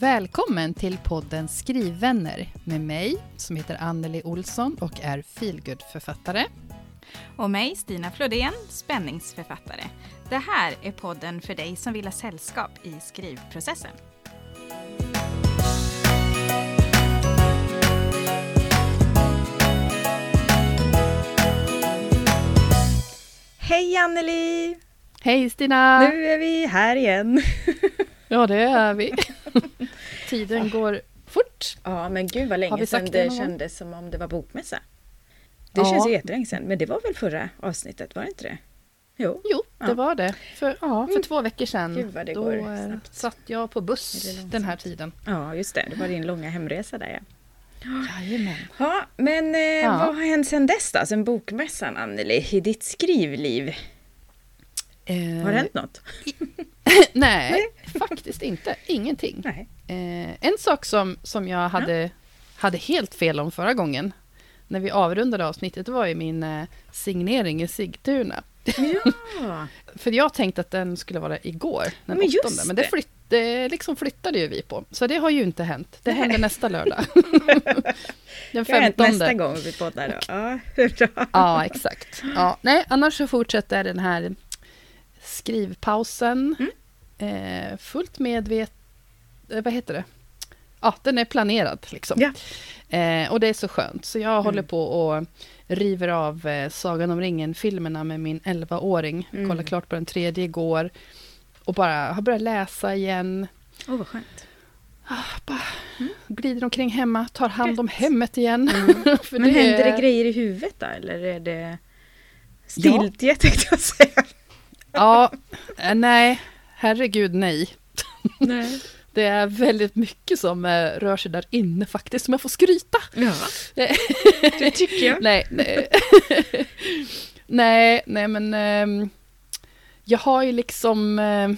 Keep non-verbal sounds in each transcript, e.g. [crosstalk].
Välkommen till podden Skrivvänner med mig som heter Anneli Olsson och är feelgood-författare. Och mig, Stina Flodén, spänningsförfattare. Det här är podden för dig som vill ha sällskap i skrivprocessen. Hej Anneli! Hej Stina! Nu är vi här igen. [laughs] ja, det är vi. [laughs] Tiden går fort. Ja, men gud vad länge sedan det, det kändes som om det var bokmässa. Det ja. känns ju jättelänge sedan, men det var väl förra avsnittet, var det inte det? Jo, jo det ja. var det. För, ja, för mm. två veckor sedan. Gud vad det då går eh, snabbt. satt jag på buss den här tiden. Ja, just det. Det var din långa hemresa där ja. Jajamän. Ja, men eh, ja. vad har hänt sedan dess då? Sen bokmässan, Anneli, i ditt skrivliv? Eh, har det hänt något? [laughs] nej, nej, faktiskt inte. Ingenting. Eh, en sak som, som jag hade, ja. hade helt fel om förra gången, när vi avrundade avsnittet, var ju min eh, signering i Sigtuna. Ja. [laughs] För jag tänkte att den skulle vara igår, den men åttonde. Men det, flytt, det liksom flyttade ju vi på. Så det har ju inte hänt. Det Nej. händer nästa lördag. [laughs] den femtonde. nästa gång vi poddar då. Ja, ja exakt. Ja, nej, annars så fortsätter den här skrivpausen. Mm. Eh, fullt medvet... Eh, vad heter det? Ja, den är planerad liksom. Ja. Eh, och det är så skönt. Så jag mm. håller på och river av eh, Sagan om ringen-filmerna med min 11-åring. Mm. Kollade klart på den tredje igår. Och bara har börjat läsa igen. Åh, oh, vad skönt. Ah, bara mm. glider omkring hemma, tar hand Rätt. om hemmet igen. Mm. [laughs] Men det händer det grejer i huvudet då, eller är det stiltje ja. tänkte jag säga? Ja, eh, nej, herregud nej. nej. [laughs] Det är väldigt mycket som eh, rör sig där inne faktiskt, som jag får skryta. Ja, [laughs] det tycker jag. nej, nej. [laughs] nej, nej men eh, jag har ju liksom, eh,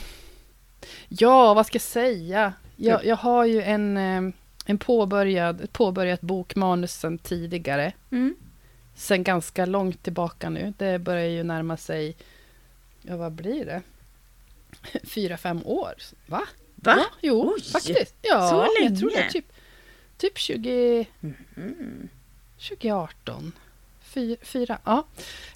ja vad ska jag säga? Jag, jag har ju en, eh, en påbörjad, ett påbörjat bokmanus sedan tidigare. Mm. Sen ganska långt tillbaka nu. Det börjar ju närma sig, ja vad blir det? [laughs] Fyra, fem år. Va? Va? Ja, jo, Oj, faktiskt. Ja, så länge? Jag tror det. Typ, typ 20, mm. 2018. Fyra, fyra ja.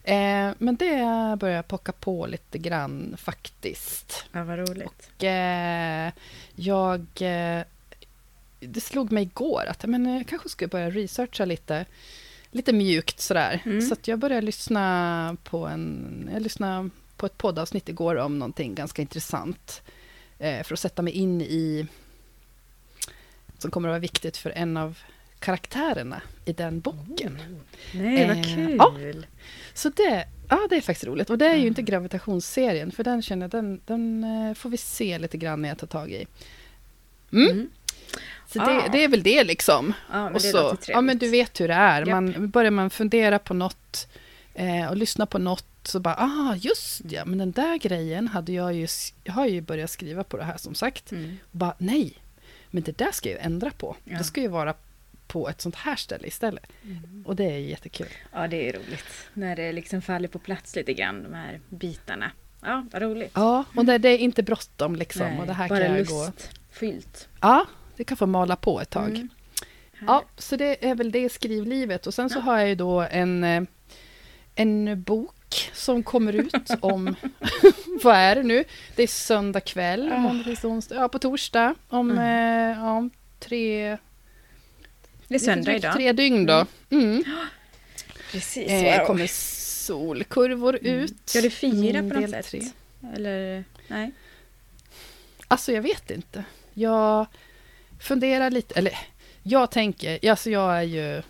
Eh, men det börjar pocka på lite grann faktiskt. Ja, vad roligt. Och eh, jag... Eh, det slog mig igår att men, jag kanske skulle börja researcha lite, lite mjukt sådär. Mm. Så jag började lyssna på en... Jag lyssnade på ett poddavsnitt igår om någonting ganska intressant. Eh, för att sätta mig in i... Som kommer att vara viktigt för en av karaktärerna i den boken. Oh. Nej, vad kul! Eh, ja. Så det, ja, det är faktiskt roligt. Och det är ju inte gravitationsserien, för den känner den, den eh, får vi se lite grann när jag tar tag i. Mm. Mm. Så ah. det, det, är väl det liksom. Ah, och så, ja, men du vet hur det är. Man, börjar man fundera på något eh, och lyssna på något så bara, ah, just ja, men den där grejen hade jag ju, jag har ju börjat skriva på det här som sagt. Mm. Och bara, nej, men det där ska jag ändra på. Ja. Det ska ju vara på ett sånt här ställe istället. Mm. Och det är jättekul. Ja, det är roligt. När det liksom faller på plats lite grann, de här bitarna. Ja, vad roligt. Ja, och det, det är inte bråttom liksom. Nej, och det här bara kan lustfyllt. Ja, det kan få mala på ett tag. Mm. Ja, så det är väl det skrivlivet. Och sen så ja. har jag ju då en, eh, en bok som kommer ut om, [laughs] vad är det nu? Det är söndag kväll, måndag, onsdag, ja på torsdag om mm. eh, ja, tre, det är söndag idag. Tre dygn då. Mm. mm. Precis. Eh, kommer solkurvor mm. ut. Ska du fira på något sätt? Tre. Eller nej? Alltså jag vet inte. Jag funderar lite, eller jag tänker, alltså jag är ju,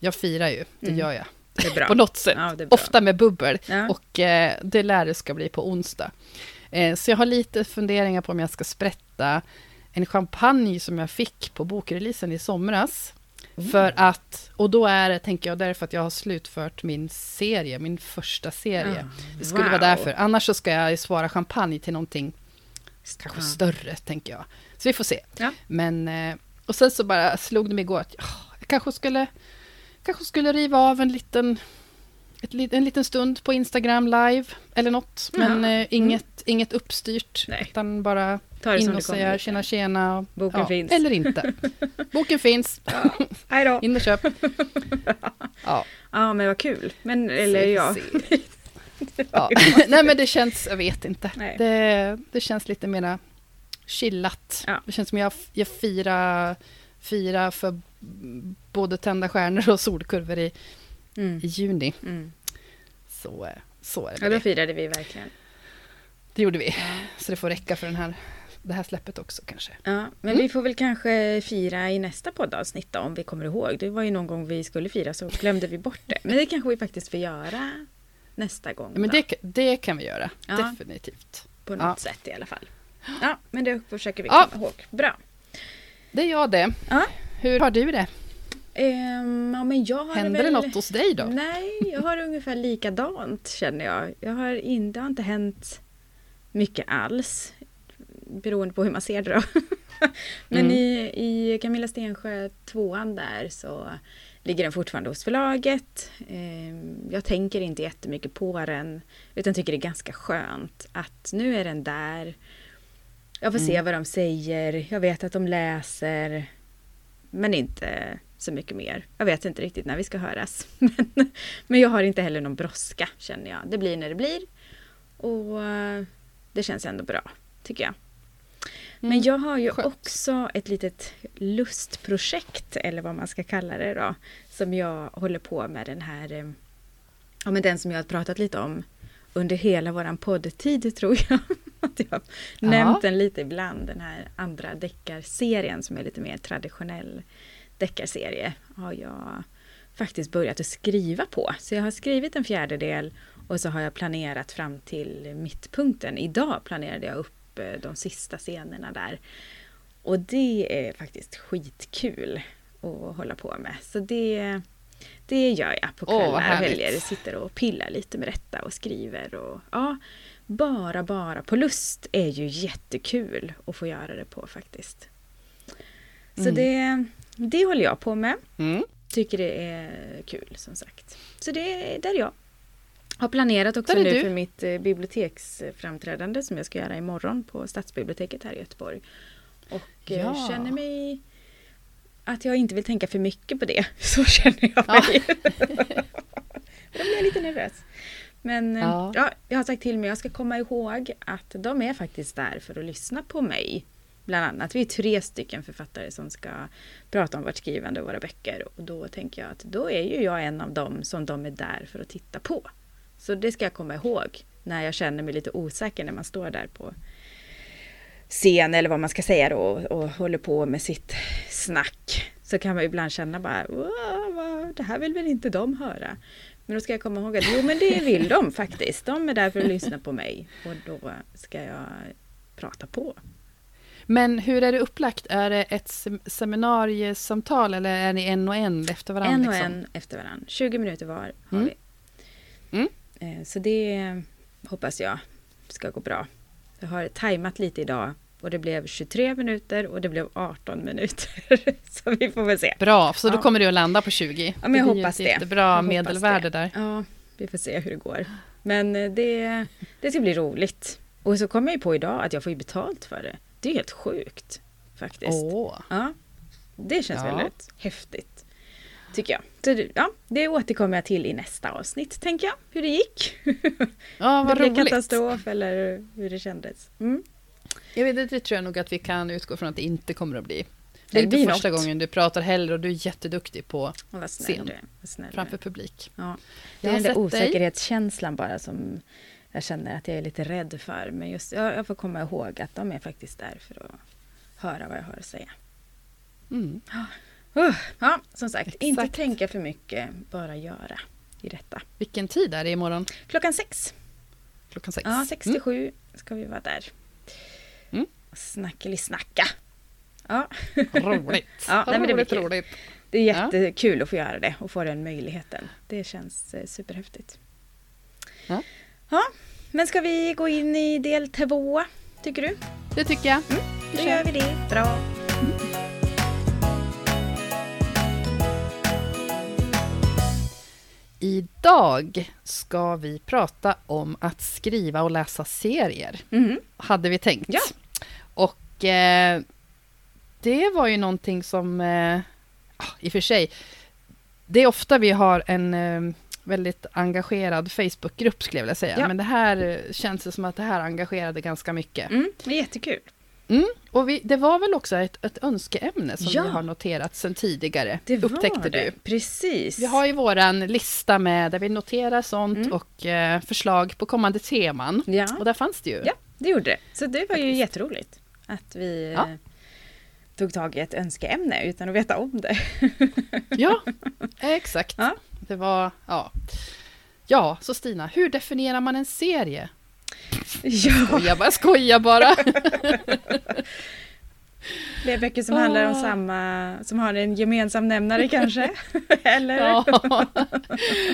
jag firar ju, det mm. gör jag. [laughs] På något sätt. Ja, Ofta med bubbel. Ja. Och eh, det lär det ska bli på onsdag. Eh, så jag har lite funderingar på om jag ska sprätta en champagne som jag fick på bokreleasen i somras. Mm. För att, och då är det, tänker jag, därför att jag har slutfört min serie, min första serie. Mm. Det skulle wow. vara därför. Annars så ska jag svara champagne till någonting kanske mm. större, tänker jag. Så vi får se. Ja. Men, eh, och sen så bara slog det mig igår att jag kanske skulle, kanske skulle riva av en liten, ett, en liten stund på Instagram live eller något. Men mm. inget, inget uppstyrt, Nej. utan bara In och säga tjena tjena. Boken ja, finns. Eller inte. [laughs] Boken finns. Ja. In och köp. [laughs] ja. ja, men vad kul. Men, eller ja. [laughs] ja. Nej, men det känns, jag vet inte. Det, det känns lite mera chillat. Det känns som jag, jag firar, firar för både tända stjärnor och solkurvor i, mm. i juni. Mm. Så, så är det. Ja, då firade vi verkligen. Det gjorde vi. Ja. Så det får räcka för den här, det här släppet också kanske. Ja, men mm. vi får väl kanske fira i nästa poddavsnitt då, om vi kommer ihåg. Det var ju någon gång vi skulle fira så glömde vi bort det. Men det kanske vi faktiskt får göra nästa gång. Ja, men det, det, kan vi göra, ja. definitivt. På något sätt i alla fall. Ja, men det försöker vi komma ihåg. Bra. Det är jag det. Hur har du det? Um, ja, men jag har Händer väl... det något hos dig då? Nej, jag har ungefär likadant känner jag. Jag har inte, det har inte hänt mycket alls. Beroende på hur man ser det då. [laughs] men mm. i, i Camilla Stensjö tvåan där så ligger den fortfarande hos förlaget. Um, jag tänker inte jättemycket på den utan tycker det är ganska skönt att nu är den där. Jag får mm. se vad de säger. Jag vet att de läser. Men inte så mycket mer. Jag vet inte riktigt när vi ska höras. [laughs] Men, men jag har inte heller någon brådska känner jag. Det blir när det blir. Och eh, det känns ändå bra, tycker jag. Men mm, jag har ju Skönt. också ett litet lustprojekt, eller vad man ska kalla det då, som jag håller på med den här, eh, ja men den som jag har pratat lite om under hela våran poddtid tror jag. [laughs] Att jag har ja. nämnt den lite ibland, den här andra deckarserien som är lite mer traditionell deckarserie har jag faktiskt börjat att skriva på. Så jag har skrivit en fjärdedel och så har jag planerat fram till mittpunkten. Idag planerade jag upp eh, de sista scenerna där. Och det är faktiskt skitkul att hålla på med. Så det, det gör jag på kvällar. Oh, väljer, sitter och pillar lite med detta och skriver. Och, ja, bara, bara på lust är ju jättekul att få göra det på faktiskt. Så mm. det, det håller jag på med. Mm. Tycker det är kul som sagt. Så det är där jag har planerat också nu du. för mitt eh, biblioteksframträdande som jag ska göra imorgon på Stadsbiblioteket här i Göteborg. Och eh, ja. känner mig att jag inte vill tänka för mycket på det. [laughs] Så känner jag mig. Ja. [laughs] Då blir jag lite nervös. Men ja. ja. jag har sagt till mig jag ska komma ihåg att de är faktiskt där för att lyssna på mig bland annat. Vi är tre stycken författare som ska prata om vårt skrivande och våra böcker. Och då tänker jag att då är ju jag en av dem som de är där för att titta på. Så det ska jag komma ihåg när jag känner mig lite osäker när man står där på scen eller vad man ska säga då och, håller på med sitt snack. Så kan man ibland känna bara, det här vill väl inte de höra. Men då ska jag komma ihåg att jo men det vill de faktiskt. De är där för att lyssna på mig och då ska jag prata på. Men hur är det upplagt? Är det ett seminariesamtal eller är ni en och en efter varandra? En och liksom? en efter varandra. 20 minuter var har mm. vi. Mm. Eh, så det hoppas jag ska gå bra. Jag har tajmat lite idag och det blev 23 minuter och det blev 18 minuter. [laughs] så vi får väl se. Bra, så då kommer du att landa på 20? Ja, men jag hoppas det. Det bra medelvärde där. Ja, vi får se hur det går. Men eh, det, det ska bli roligt. Och så kom jag ju på idag att jag får ju betalt för det. Det är helt sjukt faktiskt. Åh. Ja, det känns ja. väldigt häftigt. Tycker jag. Så, ja, det återkommer jag till i nästa avsnitt, tänker jag. Hur det gick. Ja, vad det blev katastrof eller hur det kändes. Mm. Jag vet, det tror jag nog att vi kan utgå från att det inte kommer att bli. Det är inte första något. gången du pratar heller och du är jätteduktig på scen. Framför publik. Ja. Det är den där osäkerhetskänslan bara som jag känner att jag är lite rädd för. Men just, jag, jag får komma ihåg att de är faktiskt där för att höra vad jag har att säga. Mm. Uh, ja, som sagt, Exakt. inte tänka för mycket, bara göra i detta. Vilken tid är det imorgon? Klockan sex. Klockan sex? Ja, sex till mm. sju ska vi vara där. Mm. Snacka. Ja. Roligt. [laughs] ja, nej, men det roligt, roligt. Det är jättekul ja. att få göra det och få den möjligheten. Det känns eh, superhäftigt. Ja. Ja, men ska vi gå in i del två, tycker du? Det tycker jag. Mm, då gör vi det. Bra. Idag ska vi prata om att skriva och läsa serier. Mm. Hade vi tänkt. Ja. Eh, det var ju någonting som, eh, ah, i och för sig, det är ofta vi har en eh, väldigt engagerad Facebookgrupp skulle jag vilja säga. Ja. Men det här eh, känns det som att det här engagerade ganska mycket. Mm, det är jättekul. Mm, och vi, det var väl också ett, ett önskeämne som ja, vi har noterat sedan tidigare. Det var upptäckte det. du. Precis. Vi har ju våran lista med där vi noterar sånt mm. och eh, förslag på kommande teman. Ja. Och där fanns det ju. Ja, det gjorde det. Så det var ju Faktiskt. jätteroligt att vi ja. eh, tog tag i ett önskeämne utan att veta om det. [laughs] ja, exakt. Ja. Det var, ja. Ja, så Stina, hur definierar man en serie? Ja. Skoja bara, skoja bara. [laughs] Det är böcker som oh. handlar om samma, som har en gemensam nämnare kanske? [laughs] Eller? Ja,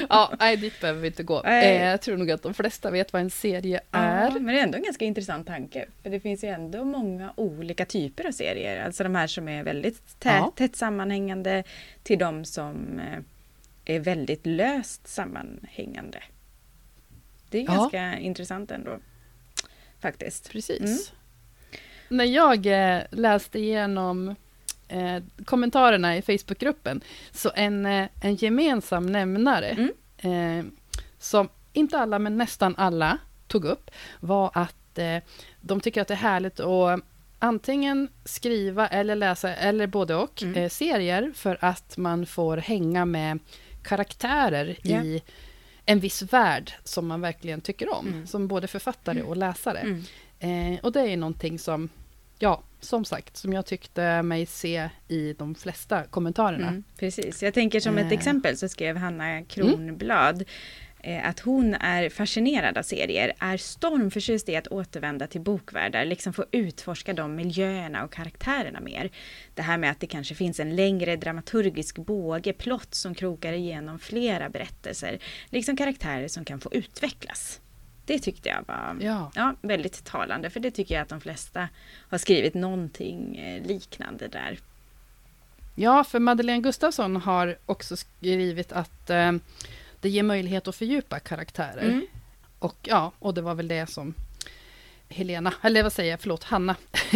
ja nej, dit behöver vi inte gå. Eh, jag tror nog att de flesta vet vad en serie ja, är. Men det är ändå en ganska intressant tanke. För det finns ju ändå många olika typer av serier. Alltså de här som är väldigt tätt, ja. tätt sammanhängande till de som eh, är väldigt löst sammanhängande. Det är ganska ja. intressant ändå. Faktiskt. Precis. Mm. När jag eh, läste igenom eh, kommentarerna i Facebookgruppen, så en, eh, en gemensam nämnare, mm. eh, som inte alla, men nästan alla tog upp, var att eh, de tycker att det är härligt att antingen skriva eller läsa, eller både och, mm. Eh, serier, för att man får hänga med karaktärer yeah. i en viss värld som man verkligen tycker om, mm. som både författare och läsare. Mm. Eh, och det är någonting som, ja, som sagt, som jag tyckte mig se i de flesta kommentarerna. Mm, precis, jag tänker som ett eh. exempel så skrev Hanna Kronblad Eh, att hon är fascinerad av serier, är stormförtjust i att återvända till bokvärldar, liksom få utforska de miljöerna och karaktärerna mer. Det här med att det kanske finns en längre dramaturgisk båge, plott som krokar igenom flera berättelser, liksom karaktärer som kan få utvecklas. Det tyckte jag var ja. Ja, väldigt talande, för det tycker jag att de flesta har skrivit någonting eh, liknande där. Ja, för Madeleine Gustafsson har också skrivit att eh, det ger möjlighet att fördjupa karaktärer. Mm. Och ja, och det var väl det som Helena, eller vad säger jag, förlåt, Hanna, [laughs]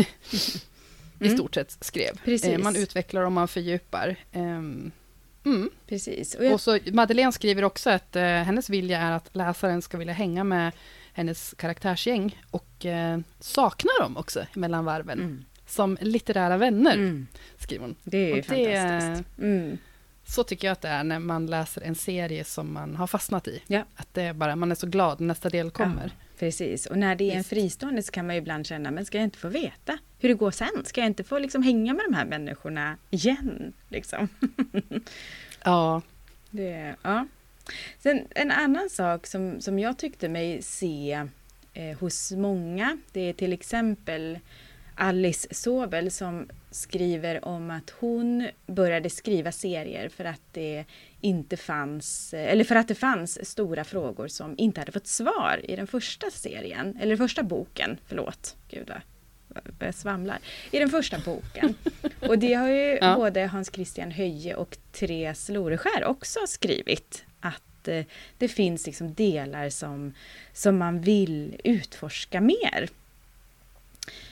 i mm. stort sett skrev. Precis. Eh, man utvecklar och man fördjupar. Um, mm. Precis. Och, jag... och, så Madeleine skriver också att uh, hennes vilja är att läsaren ska vilja hänga med hennes karaktärsgäng och uh, sakna dem också mellan varven. Mm. Som litterära vänner, mm. skriver hon. Det är och fantastiskt. Det, mm. Så tycker jag att det är när man läser en serie som man har fastnat i. Ja. Att det bara, man är så glad när nästa del kommer. Ja, precis, och när det är en fristående så kan man ju ibland känna, men ska jag inte få veta hur det går sen? Ska jag inte få liksom hänga med de här människorna igen? Liksom? [laughs] ja. Det, ja. Sen en annan sak som, som jag tyckte mig se eh, hos många, det är till exempel Alice Sobel som skriver om att hon började skriva serier för att det inte fanns, eller för att det fanns stora frågor som inte hade fått svar i den första serien, eller första boken, förlåt, gud vad jag svamlar, i den första boken. [laughs] Och det har ju ja. både Hans Christian Höje och Therese Loreskär också skrivit, att eh, det finns liksom delar som, som man vill utforska mer.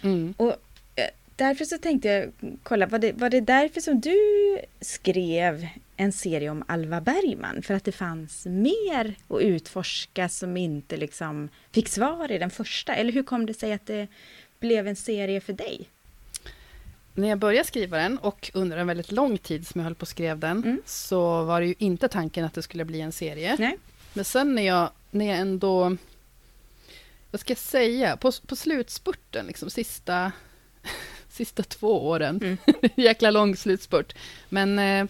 Mm. Och eh, därför så tänkte jag kolla, var det, var det därför som du skrev en serie om Alva Bergman? För att det fanns mer att utforska som inte liksom fick svar i den första? Eller hur kom det sig att det blev en serie för dig? När jag började skriva den och under en väldigt lång tid som jag höll på och skrev den mm. så var det ju inte tanken att det skulle bli en serie. Nej. Men sen när jag, när jag ändå vad ska jag säga, på, på slutspurten, liksom sista, [laughs] sista två åren, mm. [laughs] jäkla lång slutspurt. Men eh,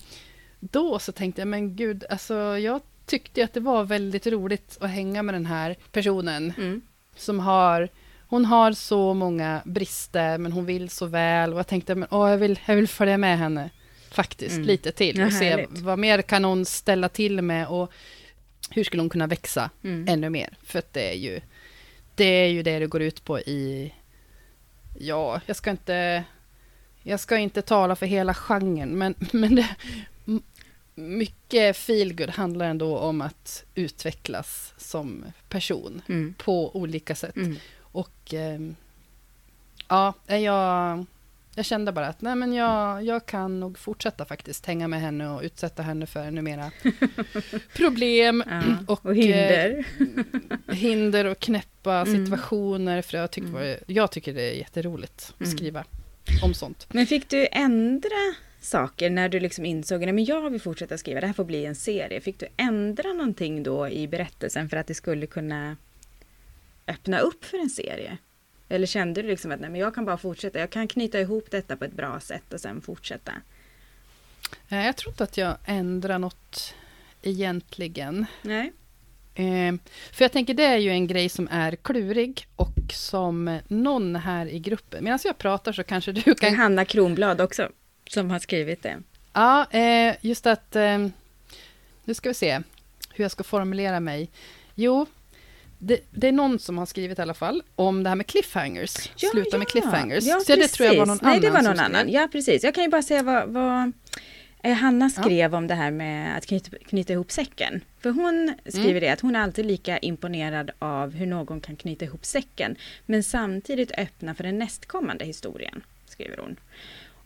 då så tänkte jag, men gud, alltså jag tyckte att det var väldigt roligt att hänga med den här personen mm. som har hon har så många brister, men hon vill så väl. Och jag tänkte, men, åh, jag, vill, jag vill följa med henne faktiskt mm. lite till. Och se vad mer kan hon ställa till med och hur skulle hon kunna växa mm. ännu mer? För att det är ju det är ju det det går ut på i... Ja, jag ska inte... Jag ska inte tala för hela genren, men, [laughs] men det, mycket feelgood handlar ändå om att utvecklas som person mm. på olika sätt. Mm. Och eh, Ja, jag, jag kände bara att nej, men jag, jag kan nog fortsätta faktiskt hänga med henne och utsätta henne för ännu mera [laughs] problem ja, [clears throat] och, och, hinder. Eh, hinder [laughs] och knäppa mm. situationer. För jag, tycker, mm. jag tycker det är jätteroligt att mm. skriva om sånt. Men fick du ändra saker när du liksom insåg att jag vill fortsätta skriva, det här får bli en serie. Fick du ändra någonting då i berättelsen för att det skulle kunna öppna upp för en serie? Eller kände du liksom att nej, men jag kan bara fortsätta, jag kan knyta ihop detta på ett bra sätt och sen fortsätta? Jag tror inte att jag ändrar något egentligen. Nej. Eh, för jag tänker det är ju en grej som är klurig och som någon här i gruppen, medan jag pratar så kanske du kan... Hanna Kronblad också som har skrivit det. Ja, eh, just att... Eh, nu ska vi se hur jag ska formulera mig. Jo, det, det, är någon som har skrivit i alla fall om det här med cliffhangers. Ja, Sluta ja. med cliffhangers. Ja, så det tror jag var någon Nej, annan. Nej, det var någon annan. Ja, precis. Jag kan ju bara säga vad, vad Hanna skrev ja. om det här med att knyta, knyta ihop säcken. För hon skriver mm. det att hon är alltid lika imponerad av hur någon kan knyta ihop säcken. Men samtidigt öppna för den nästkommande historien, skriver hon.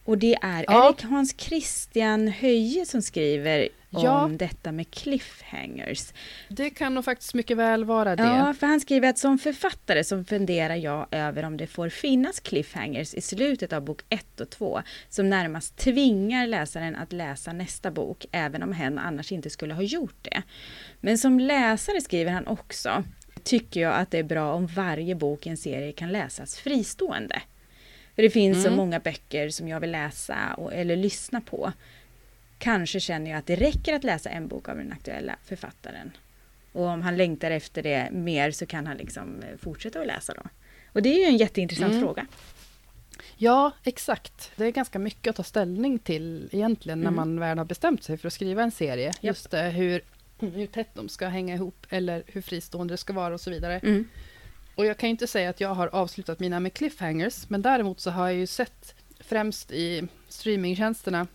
Och det är ja. Erik Hans Christian Höje som skriver ja. om detta med cliffhangers. Det kan nog faktiskt mycket väl vara det. Ja, för han skriver att som författare så funderar jag över om det får finnas cliffhangers i slutet av bok 1 och 2 som närmast tvingar läsaren att läsa nästa bok, även om hen annars inte skulle ha gjort det. Men som läsare skriver han också, tycker jag att det är bra om varje bok i en serie kan läsas fristående. För det finns mm. så många böcker som jag vill läsa och, eller lyssna på. Kanske känner jag att det räcker att läsa en bok av den aktuella författaren. Och om han längtar efter det mer så kan han liksom eh, fortsätta att läsa då. Och det är ju en jätteintressant mm. fråga. Ja, exakt. Det är ganska mycket att ta ställning till egentligen mm. när man väl har bestämt sig för att skriva en serie. Yep. Just det, hur, hur tätt de ska hänga ihop eller hur fristående det ska vara och så vidare. Mm. Och jag kan inte säga att jag har avslutat mina med cliffhangers, men däremot så har jag ju sett främst i streamingtjänsterna,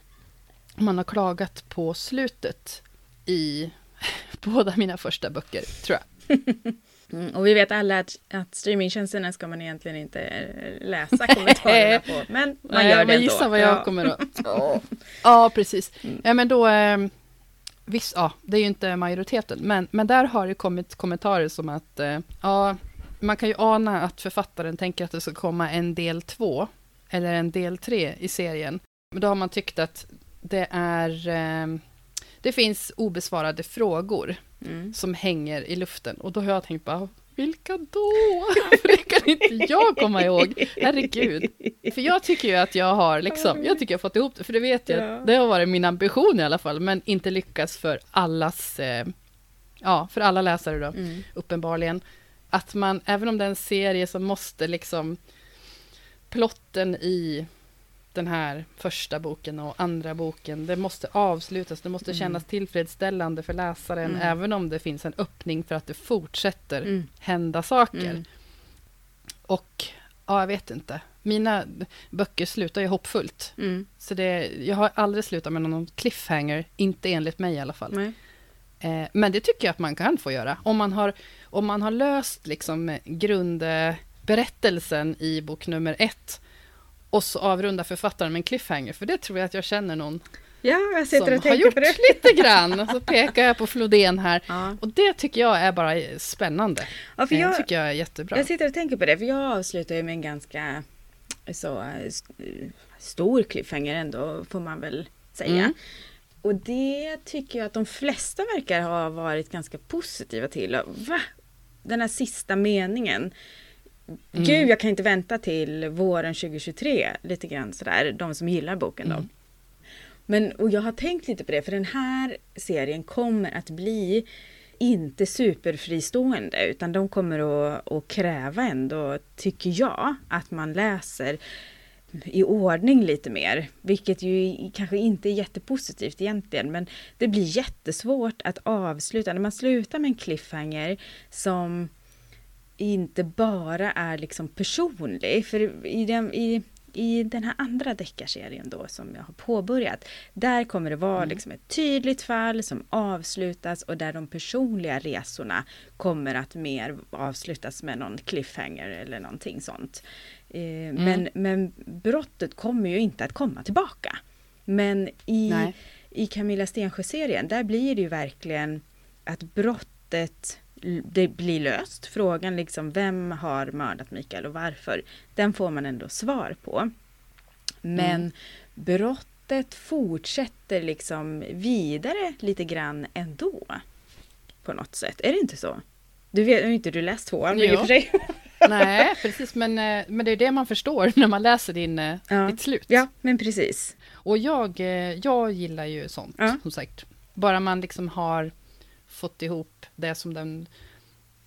man har klagat på slutet i [laughs] båda mina första böcker, tror jag. [laughs] Mm, och vi vet alla att, att streamingtjänsterna ska man egentligen inte eh, läsa kommentarerna [laughs] på, men man Nej, gör det ändå. gissa vad jag ja. kommer att... Ja. precis. Mm. Ja, men då... Eh, visst, ja, det är ju inte majoriteten, men, men där har det kommit kommentarer som att eh, ja, man kan ju ana att författaren tänker att det ska komma en del två, eller en del tre i serien. Men då har man tyckt att det är... Eh, det finns obesvarade frågor mm. som hänger i luften. Och då har jag tänkt bara, vilka då? För det kan inte jag komma ihåg. Herregud. För jag tycker ju att jag har liksom, jag tycker jag fått ihop det, för det vet jag, ja. det har varit min ambition i alla fall, men inte lyckas för allas, eh, ja, för alla läsare då, mm. uppenbarligen att man, även om det är en serie som måste liksom plotten i den här första boken och andra boken, det måste avslutas, det måste mm. kännas tillfredsställande för läsaren, mm. även om det finns en öppning för att det fortsätter mm. hända saker. Mm. Och, ja, jag vet inte. Mina böcker slutar ju hoppfullt. Mm. Så det, jag har aldrig slutat med någon cliffhanger, inte enligt mig i alla fall. Eh, men det tycker jag att man kan få göra. Om man har om man har löst liksom grundberättelsen i bok nummer ett och så avrundar författaren med en cliffhanger, för det tror jag att jag känner någon Ja, jag sitter och tänker på det. lite grann. Och så pekar jag på Flodén här. [laughs] Ja. Och det tycker jag är bara spännande. Ja, för jag, det tycker jag är jättebra. Jag sitter och tänker på det, för jag avslutar ju med en ganska så, stor cliffhanger ändå, får man väl säga. Mm. Och det tycker jag att de flesta verkar ha varit ganska positiva till. Va? Den här sista meningen. Mm. Gud, jag kan inte vänta till våren 2023. Lite grann sådär, de som gillar boken då. Mm. Men, och jag har tänkt lite på det, för den här serien kommer att bli inte superfristående, utan de kommer att, att kräva ändå, tycker jag, att man läser i ordning lite mer. Vilket ju kanske inte är jättepositivt egentligen men det blir jättesvårt att avsluta. När man slutar med en cliffhanger som inte bara är liksom personlig. För i, den, i i den här andra deckarserien då som jag har påbörjat, där kommer det vara mm. liksom ett tydligt fall som avslutas och där de personliga resorna kommer att mer avslutas med någon cliffhanger eller någonting sånt. Eh, mm. men, men brottet kommer ju inte att komma tillbaka. Men i, i Camilla Stensjö-serien, där blir det ju verkligen att brottet det blir löst. Frågan liksom vem har mördat Mikael och varför? Den får man ändå svar på. Men mm. brottet fortsätter liksom vidare lite grann ändå. På något sätt. Är det inte så? Du vet ju inte du läst tvåan i och för sig. [laughs] Nej, precis. Men, eh, men det är det man förstår när man läser din, eh, ja. ditt slut. Ja, men precis. Och jag, eh, jag gillar ju sånt, ja. som sagt. Bara man liksom har fått ihop det som den,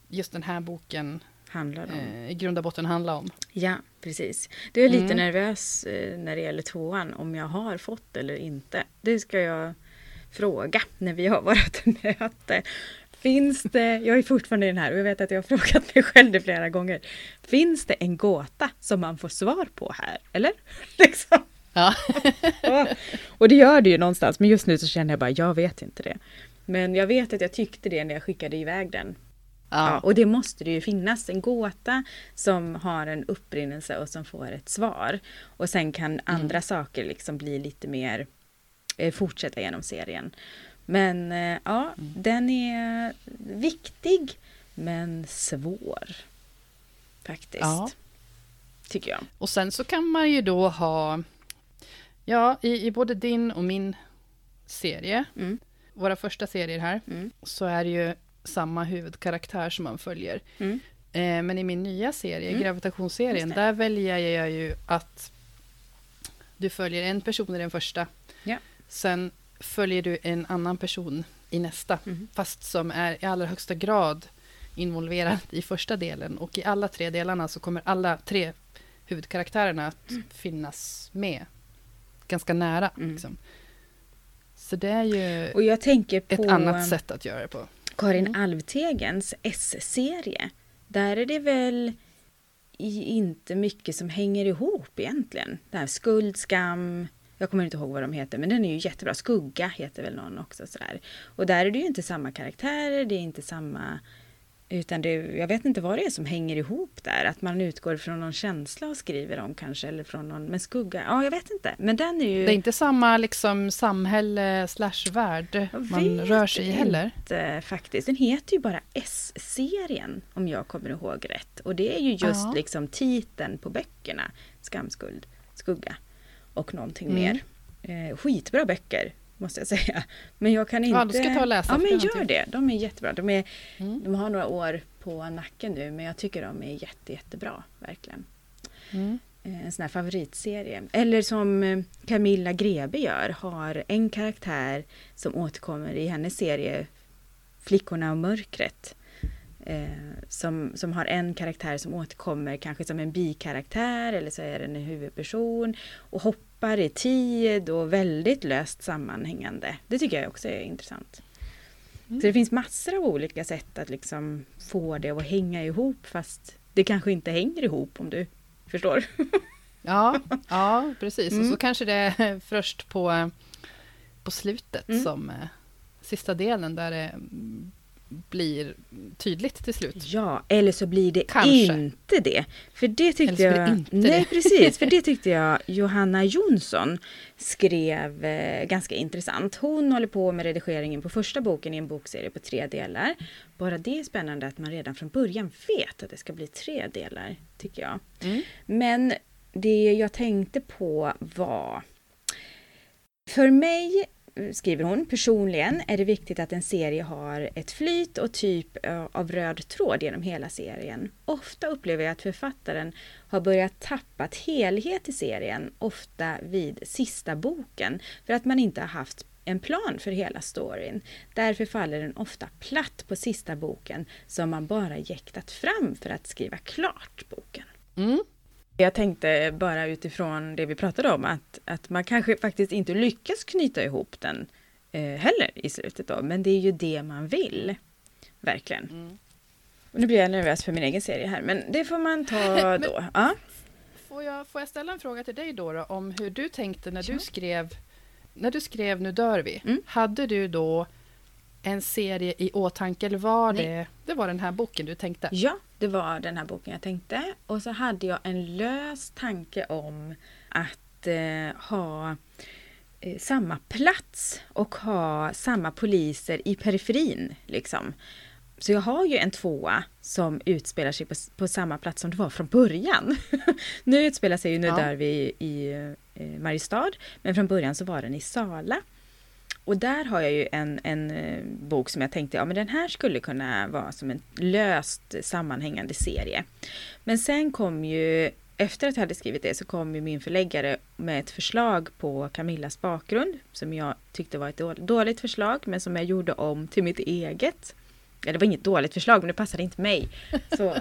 just den här boken handlar om. I grund och botten handlar om. Ja, precis. Du är lite mm. nervös när det gäller tvåan, om jag har fått eller inte. Det ska jag fråga när vi har vårt [laughs] möte. Finns det, jag är fortfarande i den här och jag vet att jag har [laughs] frågat mig själv det flera gånger. Finns det en gåta som man får svar på här? Eller? [laughs] Liksom. [laughs] Ja. och det gör det ju någonstans, men just nu så känner jag bara, jag vet inte det. Men jag vet att jag tyckte det när jag skickade iväg den. Ja. ja. och det måste det ju finnas en gåta som har en upprinnelse och som får ett svar. Och sen kan mm. andra saker liksom bli lite mer eh, fortsätta genom serien. Men eh, ja, mm. den är viktig men svår. Faktiskt. Ja. Tycker jag. Och sen så kan man ju då ha, ja, i, i både din och min serie, mm våra första serier här, mm. så är det ju samma huvudkaraktär som man följer. Mm. Eh, men i min nya serie, mm. gravitationsserien, där väljer jag ju att du följer en person i den första. Ja. Sen följer du en annan person i nästa, mm. fast som är i allra högsta grad involverad i första delen. Och i alla tre delarna så kommer alla tre huvudkaraktärerna att mm. finnas med ganska nära. Mm. Liksom. Så det är ju och jag tänker på ett annat sätt att göra det på. Karin mm. Alvtegens S-serie. Där är det väl inte mycket som hänger ihop egentligen. Det här skuld, skam, jag kommer inte ihåg vad de heter, men den är ju jättebra. Skugga heter väl någon också. Sådär. Och där är det ju inte samma karaktärer, det är inte samma utan det, jag vet inte vad det är som hänger ihop där. Att man utgår från någon känsla och skriver om kanske. Eller från någon, men skugga, ja jag vet inte. Men den är ju... Det är inte samma liksom samhälle slash värld man rör sig i heller. Inte, faktiskt. Den heter ju bara S-serien om jag kommer ihåg rätt. Och det är ju just ja. liksom titeln på böckerna. Skamskuld, skugga och någonting mm. mer. Eh, skitbra böcker måste jag säga. Men jag kan inte... Ja, då ska ta och läsa. Ja, men gör det. De är jättebra. De, är, mm. de har några år på nacken nu, men jag tycker de är jätte, jättebra. Verkligen. Mm. Eh, en sån här favoritserie. Eller som eh, Camilla Grebe gör, har en karaktär som återkommer i hennes serie Flickorna och mörkret. Eh, som, som har en karaktär som återkommer kanske som en bikaraktär eller så är det en huvudperson och hoppar i tid och väldigt löst sammanhängande. Det tycker jag också är intressant. Mm. Så det finns massor av olika sätt att liksom få det att hänga ihop fast det kanske inte hänger ihop om du förstår. [laughs] Ja, ja precis. Mm. Och så mm. kanske det är [laughs] först på, på slutet mm. som eh, sista delen där det blir tydligt till slut. Ja, eller så blir det Kanske. inte det. För det tyckte jag... Inte nej, det. precis. För [laughs] det tyckte jag Johanna Jonsson skrev eh, ganska intressant. Hon håller på med redigeringen på första boken i en bokserie på tre delar. Bara det är spännande att man redan från början vet att det ska bli tre delar, tycker jag. Mm. Men det jag tänkte på var för mig skriver hon, personligen är det viktigt att en serie har ett flyt och typ eh, av röd tråd genom hela serien. Ofta upplever jag att författaren har börjat tappa helhet i serien, ofta vid sista boken, för att man inte har haft en plan för hela storyn. Därför faller den ofta platt på sista boken som man bara jäktat fram för att skriva klart boken. Mm. Jag tänkte bara utifrån det vi pratade om att, att man kanske faktiskt inte lyckas knyta ihop den eh, heller i slutet då, men det är ju det man vill. Verkligen. Mm. Och nu blir jag nervös för min egen serie här, men det får man ta [laughs] då. Ja. får jag, får jag ställa en fråga till dig då, då om hur du tänkte när ja. du skrev när du skrev Nu dör vi, mm. hade du då en serie i åtanke eller var det, det var den här boken du tänkte? Ja, det var den här boken jag tänkte. Och så hade jag en lös tanke om att eh, ha eh, samma plats och ha samma poliser i periferin. Liksom. Så jag har ju en tvåa som utspelar sig på, på samma plats som det var från början. [laughs] nu utspelar sig ju Nu ja. dör vi i, i eh, Mariestad, men från början så var den i Sala. Och där har jag ju en, en eh, bok som jag tänkte, ja men den här skulle kunna vara som en löst sammanhängande serie. Men sen kom ju, efter att jag hade skrivit det, så kom ju min förläggare med ett förslag på Camillas bakgrund, som jag tyckte var ett dåligt förslag, men som jag gjorde om till mitt eget. Ja, det var inget dåligt förslag, men det passade inte mig. Så,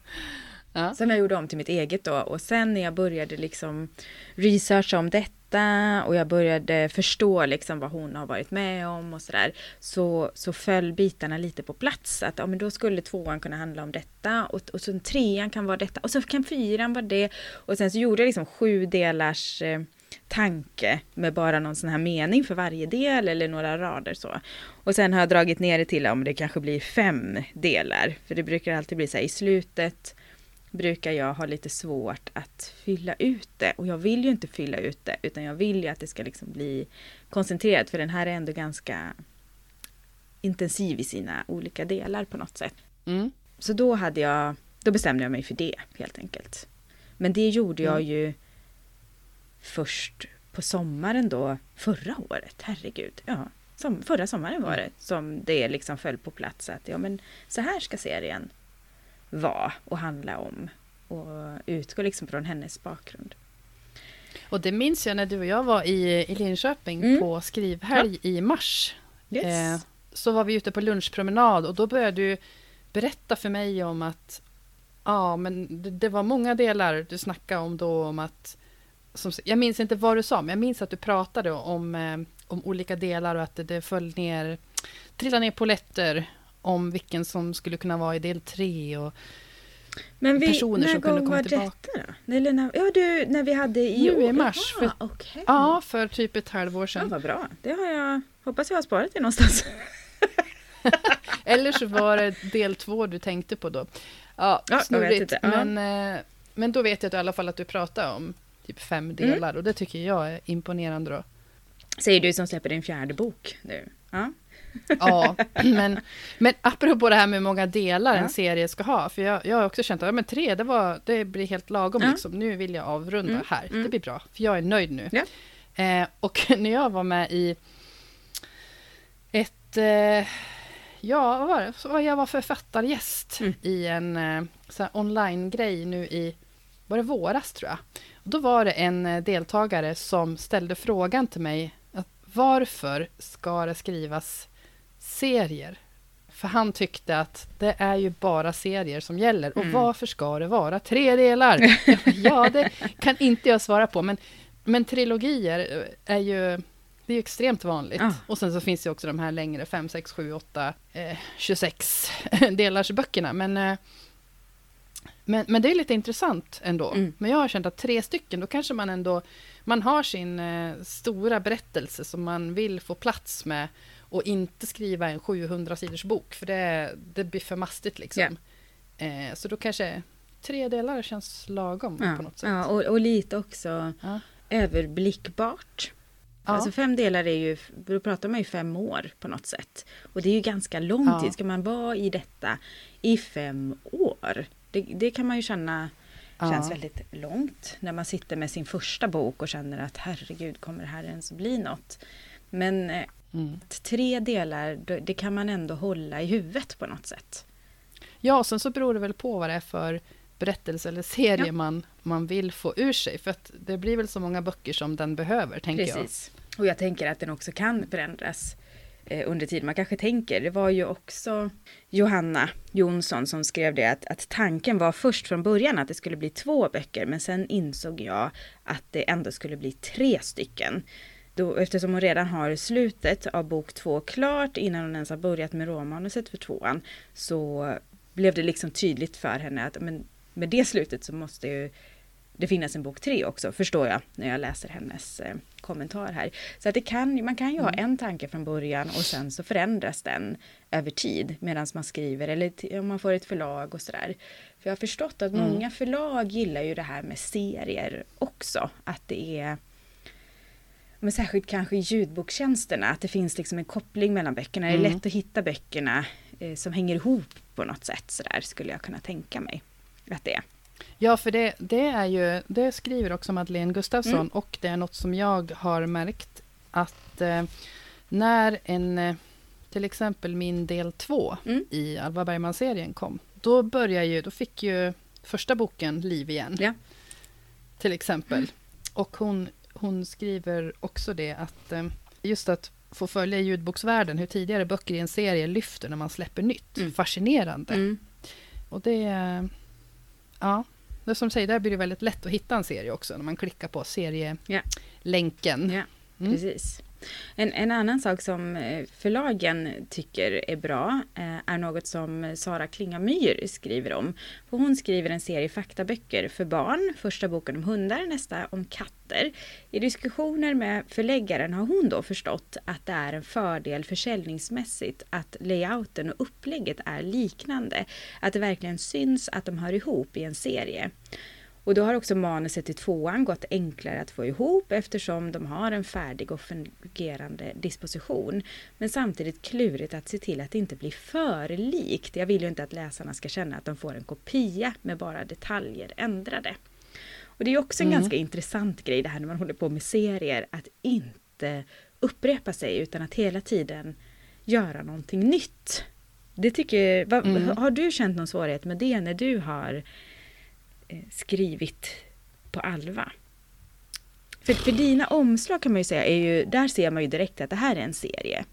[laughs] ja. Som jag gjorde om till mitt eget då. Och sen när jag började liksom researcha om detta och jag började förstå liksom vad hon har varit med om och sådär. Så, så föll bitarna lite på plats. Att ja, men då skulle tvåan kunna handla om detta och, och så trean kan vara detta och så kan fyran vara det. Och sen så gjorde jag liksom sju delars eh, tanke med bara någon sån här mening för varje del eller några rader så. Och sen har jag dragit ner det till om det kanske blir fem delar. För det brukar alltid bli så här i slutet brukar jag ha lite svårt att fylla ut det. Och jag vill ju inte fylla ut det, utan jag vill ju att det ska liksom bli koncentrerat, för den här är ändå ganska intensiv i sina olika delar på något sätt. Mm. Så då hade jag, då bestämde jag mig för det helt enkelt. Men det gjorde jag mm. ju först på sommaren då förra året, herregud. Ja, som, förra sommaren var mm. det som det liksom föll på plats att ja men så här ska serien vara och handla om och utgå liksom från hennes bakgrund. Och det minns jag när du och jag var i, i Linköping mm. på skrivhelg ja. i mars. Yes. Eh, så var vi ute på lunchpromenad och då började du berätta för mig om att ja, men det, det var många delar du snackade om då om att som, jag minns inte vad du sa, men jag minns att du pratade om, eh, om olika delar och att det, det föll ner, trillade ner poletter om vilken som skulle kunna vara i del tre och men vi, personer som kunde komma tillbaka. Detta då? Eller när, ja, du, när vi hade i Nu i mars. För, okay. Ja, för typ ett halvår sedan. Ja, vad bra. Det har jag, hoppas jag har sparat det någonstans. [laughs] Eller så var det del två du tänkte på då. Ja, ja snurrigt. Men, eh, men då vet jag i alla fall att du pratar om typ fem mm. delar mm. och det tycker jag är imponerande då. Säger du som släpper din fjärde bok nu. Ja. Ja, [clears throat] men, men apropå det här med hur många delar ja. en serie ska ha, för jag, jag har också känt att ja, men tre, det, var, det blir helt lagom. Ja. Liksom. Nu vill jag avrunda mm. här, mm. det blir bra, för jag är nöjd nu. Eh, och [laughs] när jag var med i ett... Eh, ja, vad var det? Jag var författargäst mm. i en eh, online-grej nu i... Var det våras, tror jag? Och då var det en eh, deltagare som ställde frågan till mig att varför ska det skrivas serier. För han tyckte att det är ju bara serier som gäller. Och mm. varför ska det vara tre delar? [laughs] ja, det kan inte jag svara på. Men, men trilogier är ju det är extremt vanligt. Ah. Och sen så finns det också de här längre, 5, 6, 7, 8, eh, 26 [laughs] delars böckerna. Men, eh, men, men det är lite intressant ändå. Mm. Men jag har känt att tre stycken, då kanske man ändå man har sin eh, stora berättelse som man vill få plats med och inte skriva en 700 sidors bok, för det, det blir för mastigt liksom. Yeah. Eh, så då kanske tre delar känns lagom ja. på något sätt. Ja, och, och lite också ja. överblickbart. Ja. Alltså fem delar är ju, då pratar man ju fem år på något sätt. Och det är ju ganska lång ja. tid. Ska man vara i detta i fem år? Det, det kan man ju känna känns ja. väldigt långt. När man sitter med sin första bok och känner att herregud, kommer det här ens bli något? Men eh, Mm. Tre delar, det kan man ändå hålla i huvudet på något sätt. Ja, och sen så beror det väl på vad det är för berättelse eller serie ja. man, man vill få ur sig. För att det blir väl så många böcker som den behöver, tänker Precis. jag. Precis. Och jag tänker att den också kan förändras eh, under tiden. Man kanske tänker, det var ju också Johanna Jonsson som skrev det, att, att tanken var först från början att det skulle bli två böcker, men sen insåg jag att det ändå skulle bli tre stycken då, eftersom hon redan har slutet av bok två klart innan hon ens har börjat med råmanuset för tvåan så blev det liksom tydligt för henne att men med det slutet så måste ju det finnas en bok tre också, förstår jag, när jag läser hennes eh, kommentar här. Så att det kan, man kan ju ha mm. en tanke från början och sen så förändras den över tid medan man skriver eller om man får ett förlag och sådär. För jag har förstått att mm. många förlag gillar ju det här med serier också. Att det är men särskilt kanske i ljudbokstjänsterna, att det finns liksom en koppling mellan böckerna. Mm. Det är mm. lätt att hitta böckerna eh, som hänger ihop på något sätt sådär skulle jag kunna tänka mig att det är. Ja, för det, det är ju, det skriver också Madeleine Gustafsson mm. och det är något som jag har märkt att eh, när en, eh, till exempel min del två mm. i Alva Bergman-serien kom, då började ju, då fick ju första boken liv igen. Ja. Till exempel. Och hon, hon skriver också det att eh, just att få följa ljudboksvärlden, hur tidigare böcker i en serie lyfter när man släpper nytt. Mm. Fascinerande. Mm. Och det, ja, det som du säger, där blir det väldigt lätt att hitta en serie också, när man klickar på serielänken. Ja, mm. precis. En, en, annan sak som eh, förlagen tycker är bra eh, är något som Sara Klingamyr skriver om. För hon skriver en serie faktaböcker för barn, första boken om hundar, nästa om katter. I diskussioner med förläggaren har hon då förstått att det är en fördel försäljningsmässigt att layouten och upplägget är liknande. Att det verkligen syns att de hör ihop i en serie. Och då har också manuset i tvåan gått enklare att få ihop eftersom de har en färdig och fungerande disposition. Men samtidigt klurigt att se till att det inte blir för likt. Jag vill ju inte att läsarna ska känna att de får en kopia med bara detaljer ändrade. Och det är också en mm. ganska intressant grej det här när man håller på med serier, att inte upprepa sig utan att hela tiden göra någonting nytt. Det tycker, vad, mm. Har du känt någon svårighet med det när du har skrivit på Alva. För, för dina omslag kan man ju säga är ju, där ser man ju direkt att det här är en serie.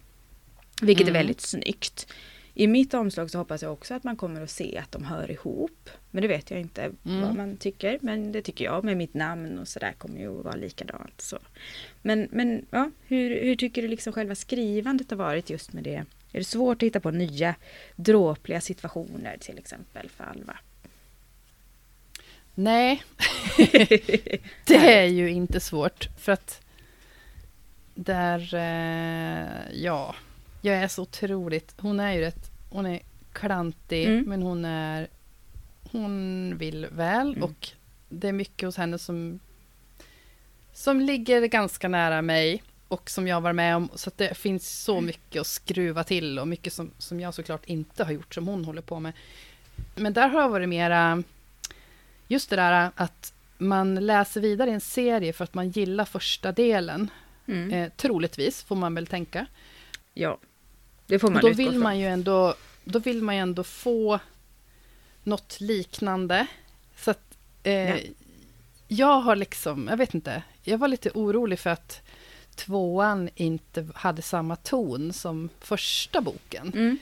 Vilket mm. är väldigt snyggt. I mitt omslag så hoppas jag också att man kommer att se att de hör ihop. Men det vet jag inte mm. vad man tycker. Men det tycker jag med mitt namn och sådär kommer ju att vara likadant. Så. Men, men ja, hur, hur tycker du liksom själva skrivandet har varit just med det? Är det svårt att hitta på nya dråpliga situationer till exempel för Alva? Nej, [laughs] det är ju inte svårt för att där, eh, ja, jag är så otroligt, hon är ju rätt, hon är klantig, mm. men hon är, hon vill väl mm. och det är mycket hos henne som, som ligger ganska nära mig och som jag var med om, så det finns så mm. mycket att skruva till och mycket som, som jag såklart inte har gjort, som hon håller på med. Men där har jag varit mera just det där att man läser vidare i en serie för att man gillar första delen. Mm. Eh, troligtvis, får man väl tänka. Ja, det får man då vill man ju ändå, Då vill man ju ändå få något liknande. Så att eh, ja. jag har liksom, jag vet inte, jag var lite orolig för att tvåan inte hade samma ton som första boken. Mm.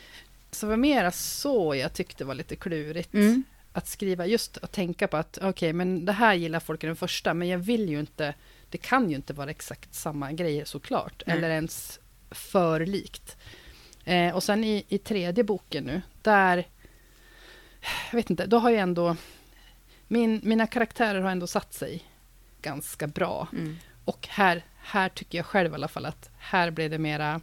Så det var mera så jag tyckte var lite klurigt. Mm att skriva, just att tänka på att okej, okay, men det här gillar folk i den första, men jag vill ju inte, det kan ju inte vara exakt samma grejer såklart, Nej. eller ens för likt. Eh, och sen i, i tredje boken nu, där, jag vet inte, då har jag ändå, min, mina karaktärer har ändå satt sig ganska bra. Mm. Och här, här tycker jag själv i alla fall att här blev det mera,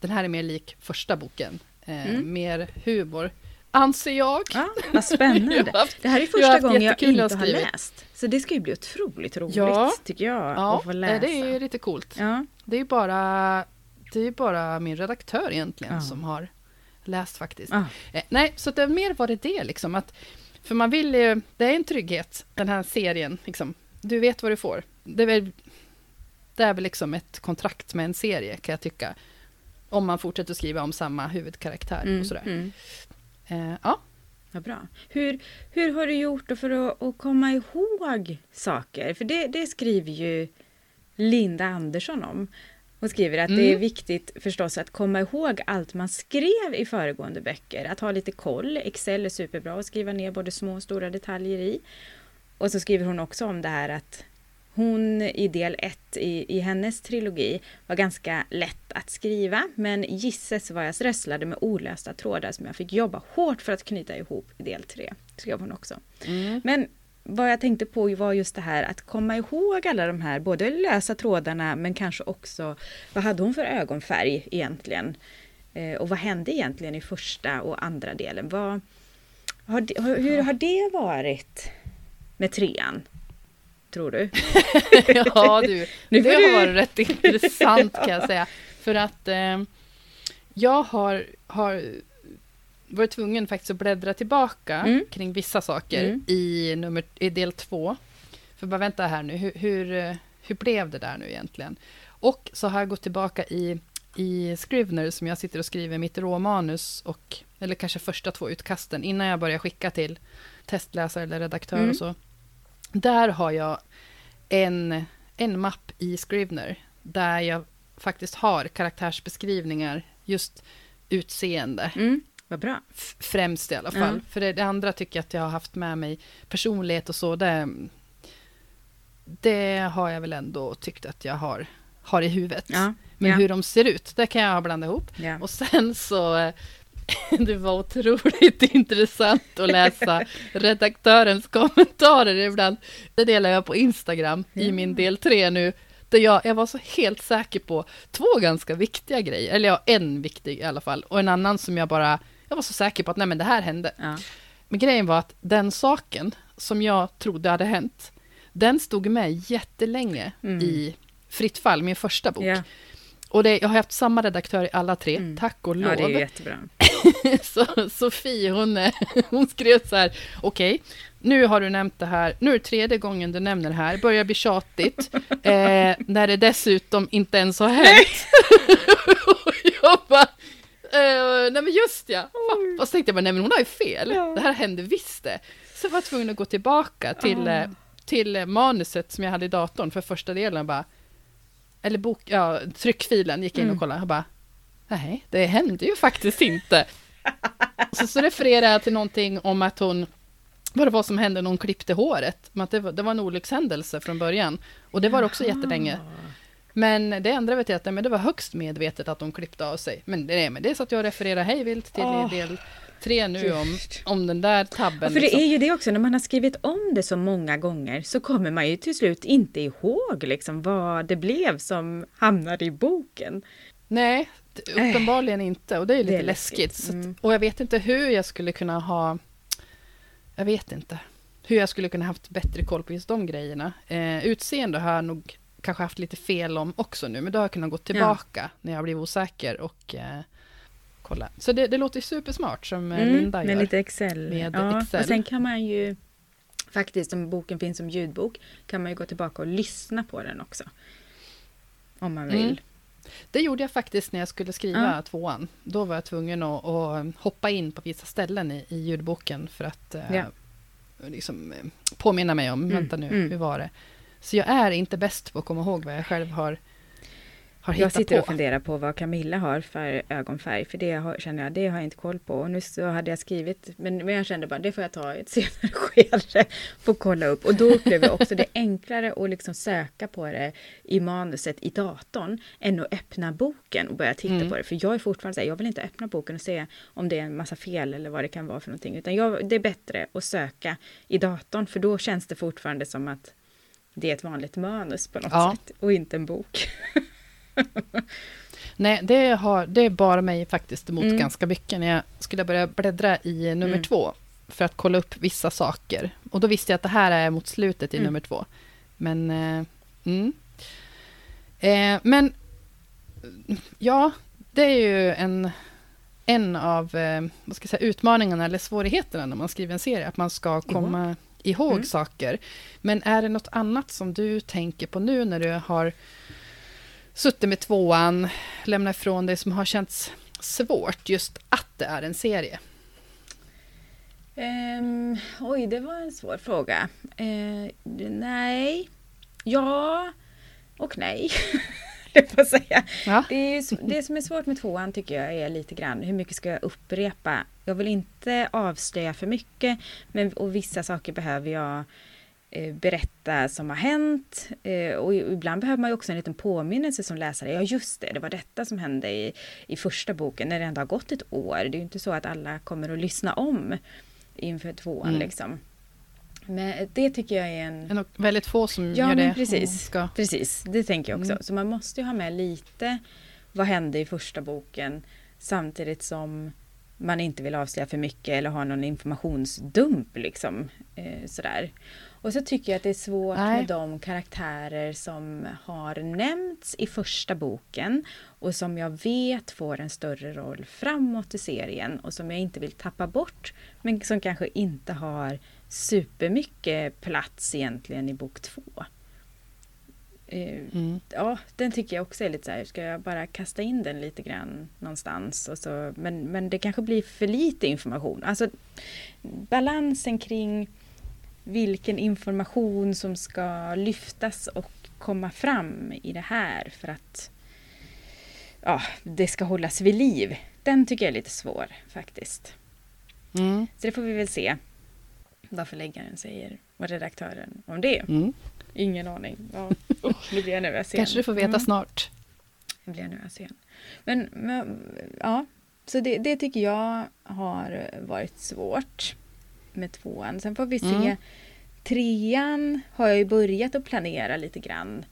den här är mer lik första boken. Eh, mm. Mer humor anser jag. Ja, vad spännande. [laughs] det här är första gången jag inte har läst. Så det ska ju bli otroligt roligt, ja. tycker jag, ja, att få läsa. det är lite coolt. Ja. Det är bara, det är bara min redaktör egentligen ja. som har läst faktiskt. Ja. Eh, nej, så det mer var det det liksom. Att, för man vill ju, det är en trygghet, den här serien. Liksom. Du vet vad du får. Det är, väl, det är väl liksom ett kontrakt med en serie, kan jag tycka. Om man fortsätter skriva om samma huvudkaraktär mm, och sådär. Mm. Eh, ja. Vad bra. Hur, hur har du gjort för att, att komma ihåg saker? För det, det, skriver ju Linda Andersson om. Hon skriver att mm. det är mm. viktigt förstås att komma ihåg allt man skrev i föregående böcker. Att ha lite koll. Excel är superbra att skriva ner både små och stora detaljer i. Och så skriver hon också om det här att hon i del 1 i, i hennes trilogi var ganska lätt att skriva men Gisses var jag strösslade med olösta trådar som jag fick jobba hårt för att knyta ihop i del 3. Skrev hon också. Mm. Men vad jag tänkte på var just det här att komma ihåg alla de här, både lösa trådarna men kanske också vad hade hon för ögonfärg egentligen? Eh, och vad hände egentligen i första och andra delen? Vad, har, hur har det varit med trean? Tror du? [laughs] ja du, [laughs] det du... har varit rätt [laughs] intressant kan jag säga. För att eh, jag har, har varit tvungen faktiskt att bläddra tillbaka mm. kring vissa saker mm. i, nummer, i del två. För bara vänta här nu, hur, hur, hur blev det där nu egentligen? Och så har jag gått tillbaka i, i Scrivener som jag sitter och skriver mitt råmanus och, eller kanske första två utkasten innan jag börjar skicka till testläsare eller redaktör mm. och så. Där har jag en, en mapp i Scrivener där jag faktiskt har karaktärsbeskrivningar, just utseende. Mm. Vad bra. Främst i alla fall. Ja. För det, det, andra tycker jag att jag har haft med mig personlighet och så. Det, det har jag väl ändå tyckt att jag har, har i huvudet. Ja. Men ja. hur de ser ut, det kan jag blanda ihop. Och sen så [laughs] det var otroligt [laughs] intressant att läsa redaktörens kommentarer ibland. Det delar jag på Instagram i min del tre nu. Där jag, jag var så helt säker på två ganska viktiga grejer. Eller ja, en viktig i alla fall. Och en annan som jag bara jag var så säker på att nej men det här hände. Ja. Men grejen var att den saken som jag trodde hade hänt, den stod med jättelänge mm. i Fritt fall, min första bok. Ja. Och det, jag har haft samma redaktör i alla tre, mm. tack och lov. Ja, det är jättebra. [laughs] så Sofie, hon, [laughs] hon skrev så här, okej, okay, nu har du nämnt det här, nu är det tredje gången du nämner det här, börjar bli tjatigt, [laughs] eh, när det dessutom inte ens har hänt. jag bara, Uh, nej men just ja. Mm. Och så tänkte jag bara, nej men hon har ju fel. Ja. Det här hände visst det. Så jag var tvungen att gå tillbaka till, uh. till manuset som jag hade i datorn för första delen. Bara, eller bok, ja, tryckfilen gick in mm. och kollade. Jag bara, nej, det hände ju faktiskt inte. [laughs] så, så refererade jag till någonting om att hon, vad det var som hände när hon klippte håret. att det, var, det var en olyckshändelse från början. Och det var också jättelänge. Men det ändrade vi till att men det var högst medvetet att de klippte av sig. Men det, men det är så att jag refererar hejvilt till oh. del tre nu om, om den där tabben. Ja, för liksom. det är ju det också, när man har skrivit om det så många gånger så kommer man ju till slut inte ihåg liksom vad det blev som hamnade i boken. Nej, uppenbarligen äh, inte. Och det är lite det är läskigt. läskigt. Mm. Att, och jag vet inte hur jag skulle kunna ha... Jag vet inte. Hur jag skulle kunna haft bättre koll på just de grejerna. Eh, utseende har jag nog kanske haft lite fel om också nu, men då har jag kunnat gå tillbaka ja. när jag blev osäker och eh, kolla. Så det, det låter supersmart som eh, mm, Linda gör. Med lite Excel. Med ja, Excel. Och sen kan man ju faktiskt, om boken finns som ljudbok, kan man ju gå tillbaka och lyssna på den också. Om man vill. Mm. Det gjorde jag faktiskt när jag skulle skriva ja. tvåan. Då var jag tvungen att, att hoppa in på vissa ställen i, i ljudboken för att eh, ja. liksom, eh, påminna mig om, mm. vänta nu, mm. hur var det? Så jag är inte bäst på att komma ihåg vad jag själv har, har hittat Jag sitter på. och funderar på vad Camilla har för ögonfärg, för det har, känner jag, det har jag inte koll på. Och nu så hade jag skrivit, men, men jag kände bara, det får jag ta i ett [laughs] senare skede, få kolla upp. Och då upplever jag också det enklare att liksom söka på det i manuset i datorn, än att öppna boken och börja titta mm. på det. För jag är fortfarande så här, jag vill inte öppna boken och se om det är en massa fel eller vad det kan vara för någonting. Utan jag, det är bättre att söka i datorn, för då känns det fortfarande som att det är ett vanligt manus på något ja. sätt och inte en bok. [laughs] [laughs] Nej, det, har, det bar mig faktiskt emot mm. ganska mycket när jag skulle börja bläddra i nummer mm. två för att kolla upp vissa saker. Och då visste jag att det här är mot slutet i mm. nummer två. Men, eh, mm. eh, men ja, det är ju en, en av eh, vad ska jag säga, utmaningarna eller svårigheterna när man skriver en serie, att man ska komma ihåg mm. saker. Men är det något annat som du tänker på nu när du har suttit med tvåan, lämnat ifrån dig som har känts svårt just att det är en serie? Um, oj, det var en svår fråga. Uh, nej. Ja och nej. [laughs] på att säga. Ja. Det, är, det som är svårt med tvåan tycker jag är lite grann hur mycket ska jag upprepa? Jag vill inte avslöja för mycket men, och vissa saker behöver jag berätta som har hänt. Eh, och ibland behöver man ju också en liten påminnelse som läsare. Ja just det, det var detta som hände i, i första boken när det ändå har gått ett år. Det är ju inte så att alla kommer att lyssna om inför tvåan mm. liksom. Men det tycker jag är en... Är väldigt få som ja, gör det. Precis, ska... precis, det tänker jag också. Mm. Så man måste ju ha med lite vad hände i första boken samtidigt som man inte vill avslöja för mycket eller ha någon informationsdump liksom. Eh, sådär. Och så tycker jag att det är svårt Nej. med de karaktärer som har nämnts i första boken och som jag vet får en större roll framåt i serien och som jag inte vill tappa bort men som kanske inte har supermycket plats egentligen i bok två. Eh, mm. Ja, den tycker jag också är lite så här, ska jag bara kasta in den lite grann någonstans? Och så, men, men det kanske blir för lite information. Alltså balansen kring vilken information som ska lyftas och komma fram i det här för att ja, det ska hållas vid liv. Den tycker jag är lite svår faktiskt. Mm. Så det får vi väl se vad förläggaren säger och redaktören om det. Mm. Ingen aning. Ja. [laughs] Oh, nu blir jag nervös igen. Kanske du får veta mm. snart. Nu blir jag nervös igen. Men, men ja, så det, det, tycker jag har varit svårt med tvåan. Sen får vi se. Mm. Trean har jag ju börjat att planera lite grann.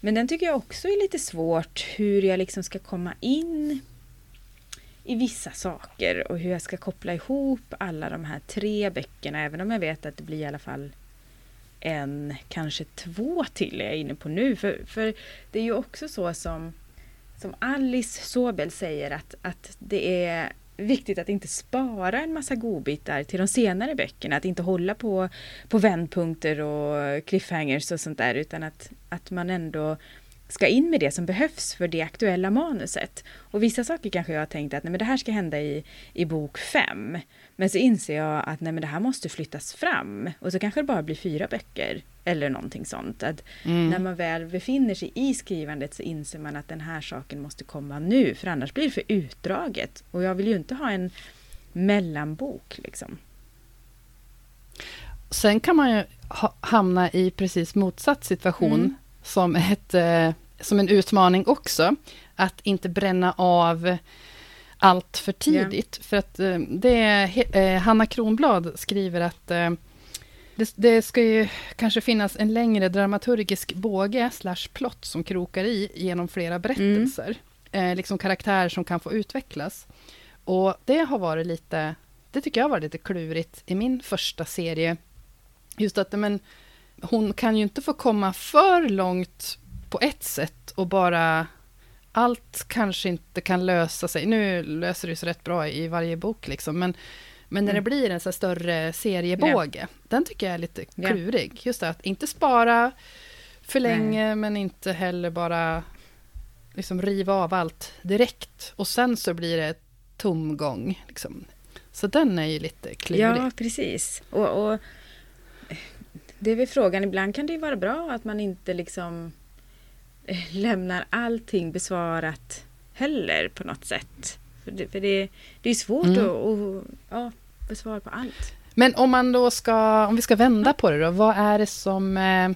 Men den tycker jag också är lite svårt hur jag liksom ska komma in i vissa saker och hur jag ska koppla ihop alla de här tre böckerna. Även om jag vet att det blir i alla fall en, kanske två till är jag inne på nu. För, för det är ju också så som, som Alice Sobel säger att, att det är viktigt att inte spara en massa godbitar till de senare böckerna. Att inte hålla på, på vändpunkter och cliffhangers och sånt där utan att, att man ändå ska in med det som behövs för det aktuella manuset. Och vissa saker kanske jag har tänkt att nej, men det här ska hända i, i bok fem. Men så inser jag att nej, men det här måste flyttas fram. Och så kanske det bara blir fyra böcker. Eller någonting sånt. Att mm. När man väl befinner sig i skrivandet så inser man att den här saken måste komma nu. För annars blir det för utdraget. Och jag vill ju inte ha en mellanbok liksom. Sen kan man ju ha, hamna i precis motsatt situation. Mm som, ett, eh, som en utmaning också. Att inte bränna av allt för tidigt. Yeah. För att eh, det är, eh, Hanna Kronblad skriver att det, det, ska ju kanske finnas en längre dramaturgisk båge slash plott som krokar i genom flera berättelser. Mm. Eh, liksom karaktärer som kan få utvecklas. Och det har varit lite, det tycker jag varit lite klurigt i min första serie. Just att, men, hon kan ju inte få komma för långt på ett sätt och bara allt kanske inte kan lösa sig. Nu löser det sig rätt bra i varje bok, liksom, men, men när mm. det blir en så större seriebåge, yeah. den tycker jag är lite klurig. Yeah. Just det, att inte spara för länge, Nej. men inte heller bara liksom riva av allt direkt. Och sen så blir det tomgång. Liksom. Så den är ju lite klurig. Ja, precis. Och, och det är väl frågan, ibland kan det ju vara bra att man inte liksom lämnar allting besvarat heller på något sätt. För det, för det, det är svårt mm. att, att ja, besvara på allt. Men om man då ska, om vi ska vända på det då, vad är det som, eh,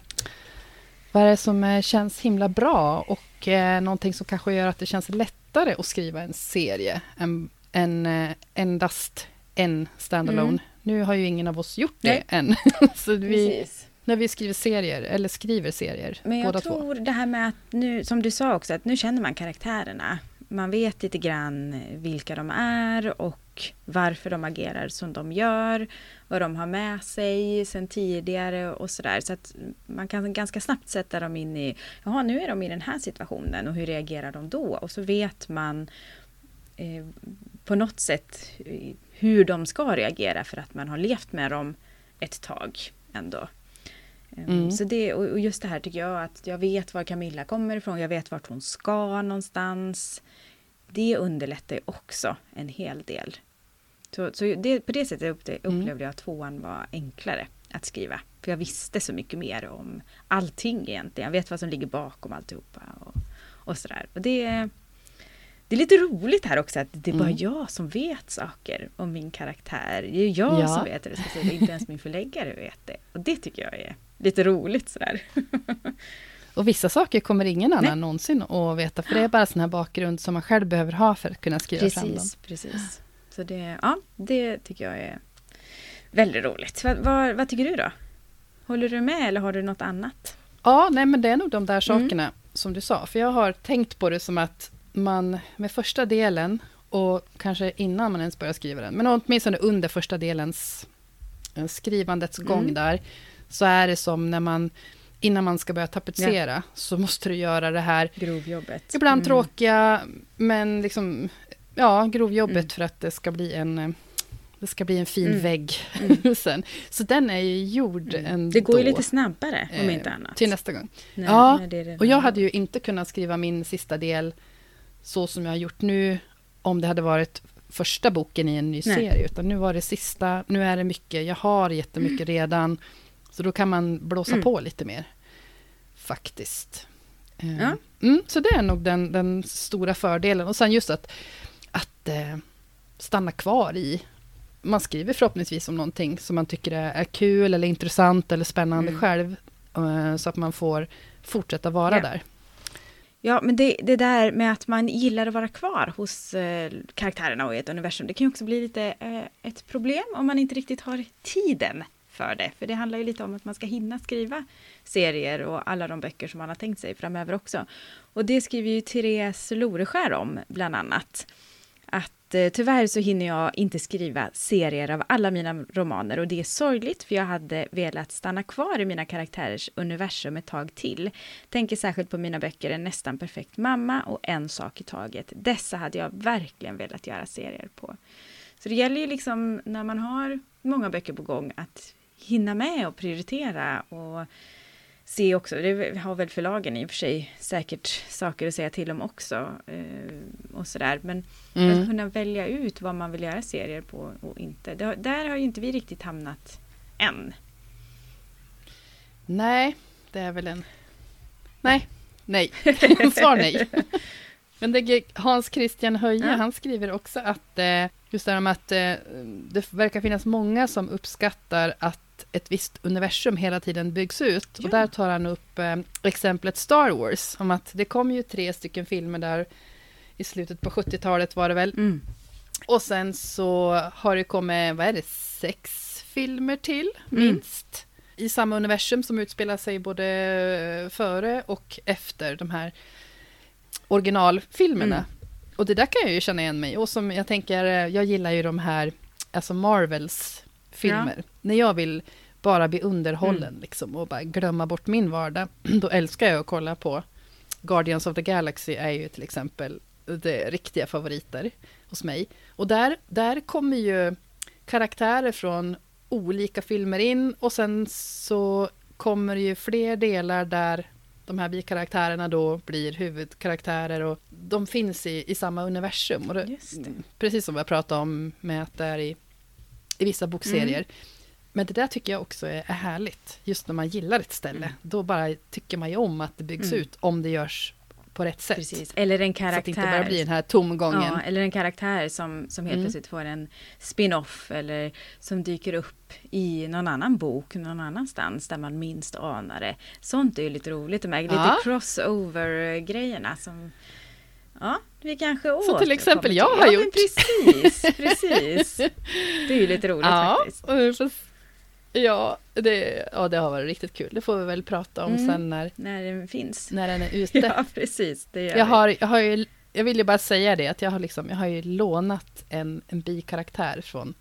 vad är det som eh, känns himla bra och eh, någonting som kanske gör att det känns lättare att skriva en serie än, än eh, endast en standalone mm. Nu har ju ingen av oss gjort det Nej. än. [laughs] så vi, när vi skriver serier, eller skriver serier, Men jag tror två. det här med att nu, som du sa också, att nu känner man karaktärerna. Man vet lite grann vilka de är och varför de agerar som de gör. Vad de har med sig sen tidigare och sådär. Så att man kan ganska snabbt sätta dem in i, jaha nu är de i den här situationen och hur reagerar de då? Och så vet man eh, på något sätt hur de ska reagera för att man har levt med dem ett tag ändå. Ehm, mm. Så det, och just det här tycker jag att jag vet var Camilla kommer ifrån, jag vet vart hon ska någonstans. Det underlättar ju också en hel del. Så, så det, på det sättet mm. upplevde mm. jag att tvåan var enklare att skriva. För jag visste så mycket mer om allting egentligen. Jag vet vad som ligger bakom alltihopa och, och sådär. Och det, det är lite roligt här också att det är bara mm. jag som vet saker om min karaktär. Det är jag ja. som vet det, så inte ens min förläggare vet det. Och det tycker jag är lite roligt sådär. [laughs] Och vissa saker kommer ingen annan Nej. någonsin att veta, för det är bara sån här bakgrund som man själv behöver ha för att kunna skriva precis, fram dem. Precis, Så det, ja, det tycker jag är väldigt roligt. Vad, vad, vad tycker du då? Håller du med eller har du något annat? Ja, nej men det är nog de där mm. sakerna mm. som du sa. För jag har tänkt på det som att man med första delen och kanske innan man ens börjar skriva den, men åtminstone under första delens eh, skrivandets gång mm. där, så är det som när man innan man ska börja tapetsera, ja. så måste du göra det här... Grovjobbet. Ibland mm. tråkiga, men liksom... Ja, grovjobbet mm. för att det ska bli en... Det ska bli en fin mm. vägg mm. [laughs] sen. Så den är ju gjord mm. ändå. Det går ju lite snabbare, om inte eh, annat. Till nästa gång. Nej, ja, nej, och jag hade ju inte kunnat skriva min sista del så som jag har gjort nu, om det hade varit första boken i en ny nej. serie, utan nu var det sista, nu är det mycket, jag har jättemycket redan, så då kan man blåsa mm. på lite mer, faktiskt. Eh, ja. Mm, så det är nog den, den, stora fördelen. Och sen just att, att eh, stanna kvar i... Man skriver förhoppningsvis om någonting som man tycker är, är kul eller intressant eller spännande mm. själv. Eh, så att man får fortsätta vara ja. där. Ja, men det, det där med att man gillar att vara kvar hos eh, karaktärerna och i ett universum, det kan ju också bli lite eh, ett problem om man inte riktigt har tiden för det. För det handlar ju lite om att man ska hinna skriva serier och alla de böcker som man har tänkt sig framöver också. Och det skriver ju Therese Loreskär om, bland annat. Att eh, tyvärr så hinner jag inte skriva serier av alla mina romaner och det är sorgligt för jag hade velat stanna kvar i mina karaktärers universum ett tag till. Tänker särskilt på mina böcker En nästan perfekt mamma och En sak i taget. Dessa hade jag verkligen velat göra serier på. Så det gäller ju liksom när man har många böcker på gång att hinna med och prioritera och se också, det har väl förlagen i och för sig säkert saker att säga till om också eh, och sådär, men mm. att kunna välja ut vad man vill göra serier på och inte. Det, där har ju inte vi riktigt hamnat än. Nej, det är väl en... Nej, nej. [laughs] Svar nej. Men det, Hans Christian Höje, ja. han skriver också att eh, just det här med att eh, det verkar finnas många som uppskattar att ett visst universum hela tiden byggs ut. Ja. Och där tar han upp eh, exemplet Star Wars, om att det kom ju tre stycken filmer där i slutet på 70-talet var det väl. Mm. Och sen så har det kommit, vad är det, sex filmer till, mm. minst. I samma universum som utspelar sig både före och efter de här originalfilmerna. Mm. Och det där kan jag ju känna igen mig Och som jag tänker, jag gillar ju de här, alltså Marvels filmer. Ja. När jag vill bara bli underhållen mm. liksom, och bara glömma bort min vardag, [clears throat] då älskar jag att kolla på Guardians of the Galaxy är ju till exempel det riktiga favoriter hos mig. Och där, där kommer ju karaktärer från olika filmer in och sen så kommer det ju fler delar där de här bikaraktärerna då blir huvudkaraktärer och de finns i, i samma universum. Och det, det. Precis som har pratat om med att det är i i vissa bokserier. Mm. Men det där tycker jag också är, är härligt. Just när man gillar ett ställe. Mm. Då bara tycker man ju om att det byggs mm. ut om det görs på rätt sätt. Precis. Eller en karaktär. Så att det inte bara blir den här tomgången. Ja, eller en karaktär som, som helt mm. plötsligt får en spin-off eller som dyker upp i någon annan bok någon annanstans där man minst anar det. Sånt är ju lite roligt med. Lite ja. crossover-grejerna som Ja, vi kanske återkommer Så till exempel jag har ja, gjort. precis, [laughs] precis. Det är ju lite roligt ja, faktiskt. Ja det, ja, det har varit riktigt kul. Det får vi väl prata om mm, sen när, när den finns. När den är [laughs] ute. Ja, precis. Det jag, har, jag, har ju, jag vill ju bara säga det, att jag har, liksom, jag har ju lånat en, en bikaraktär från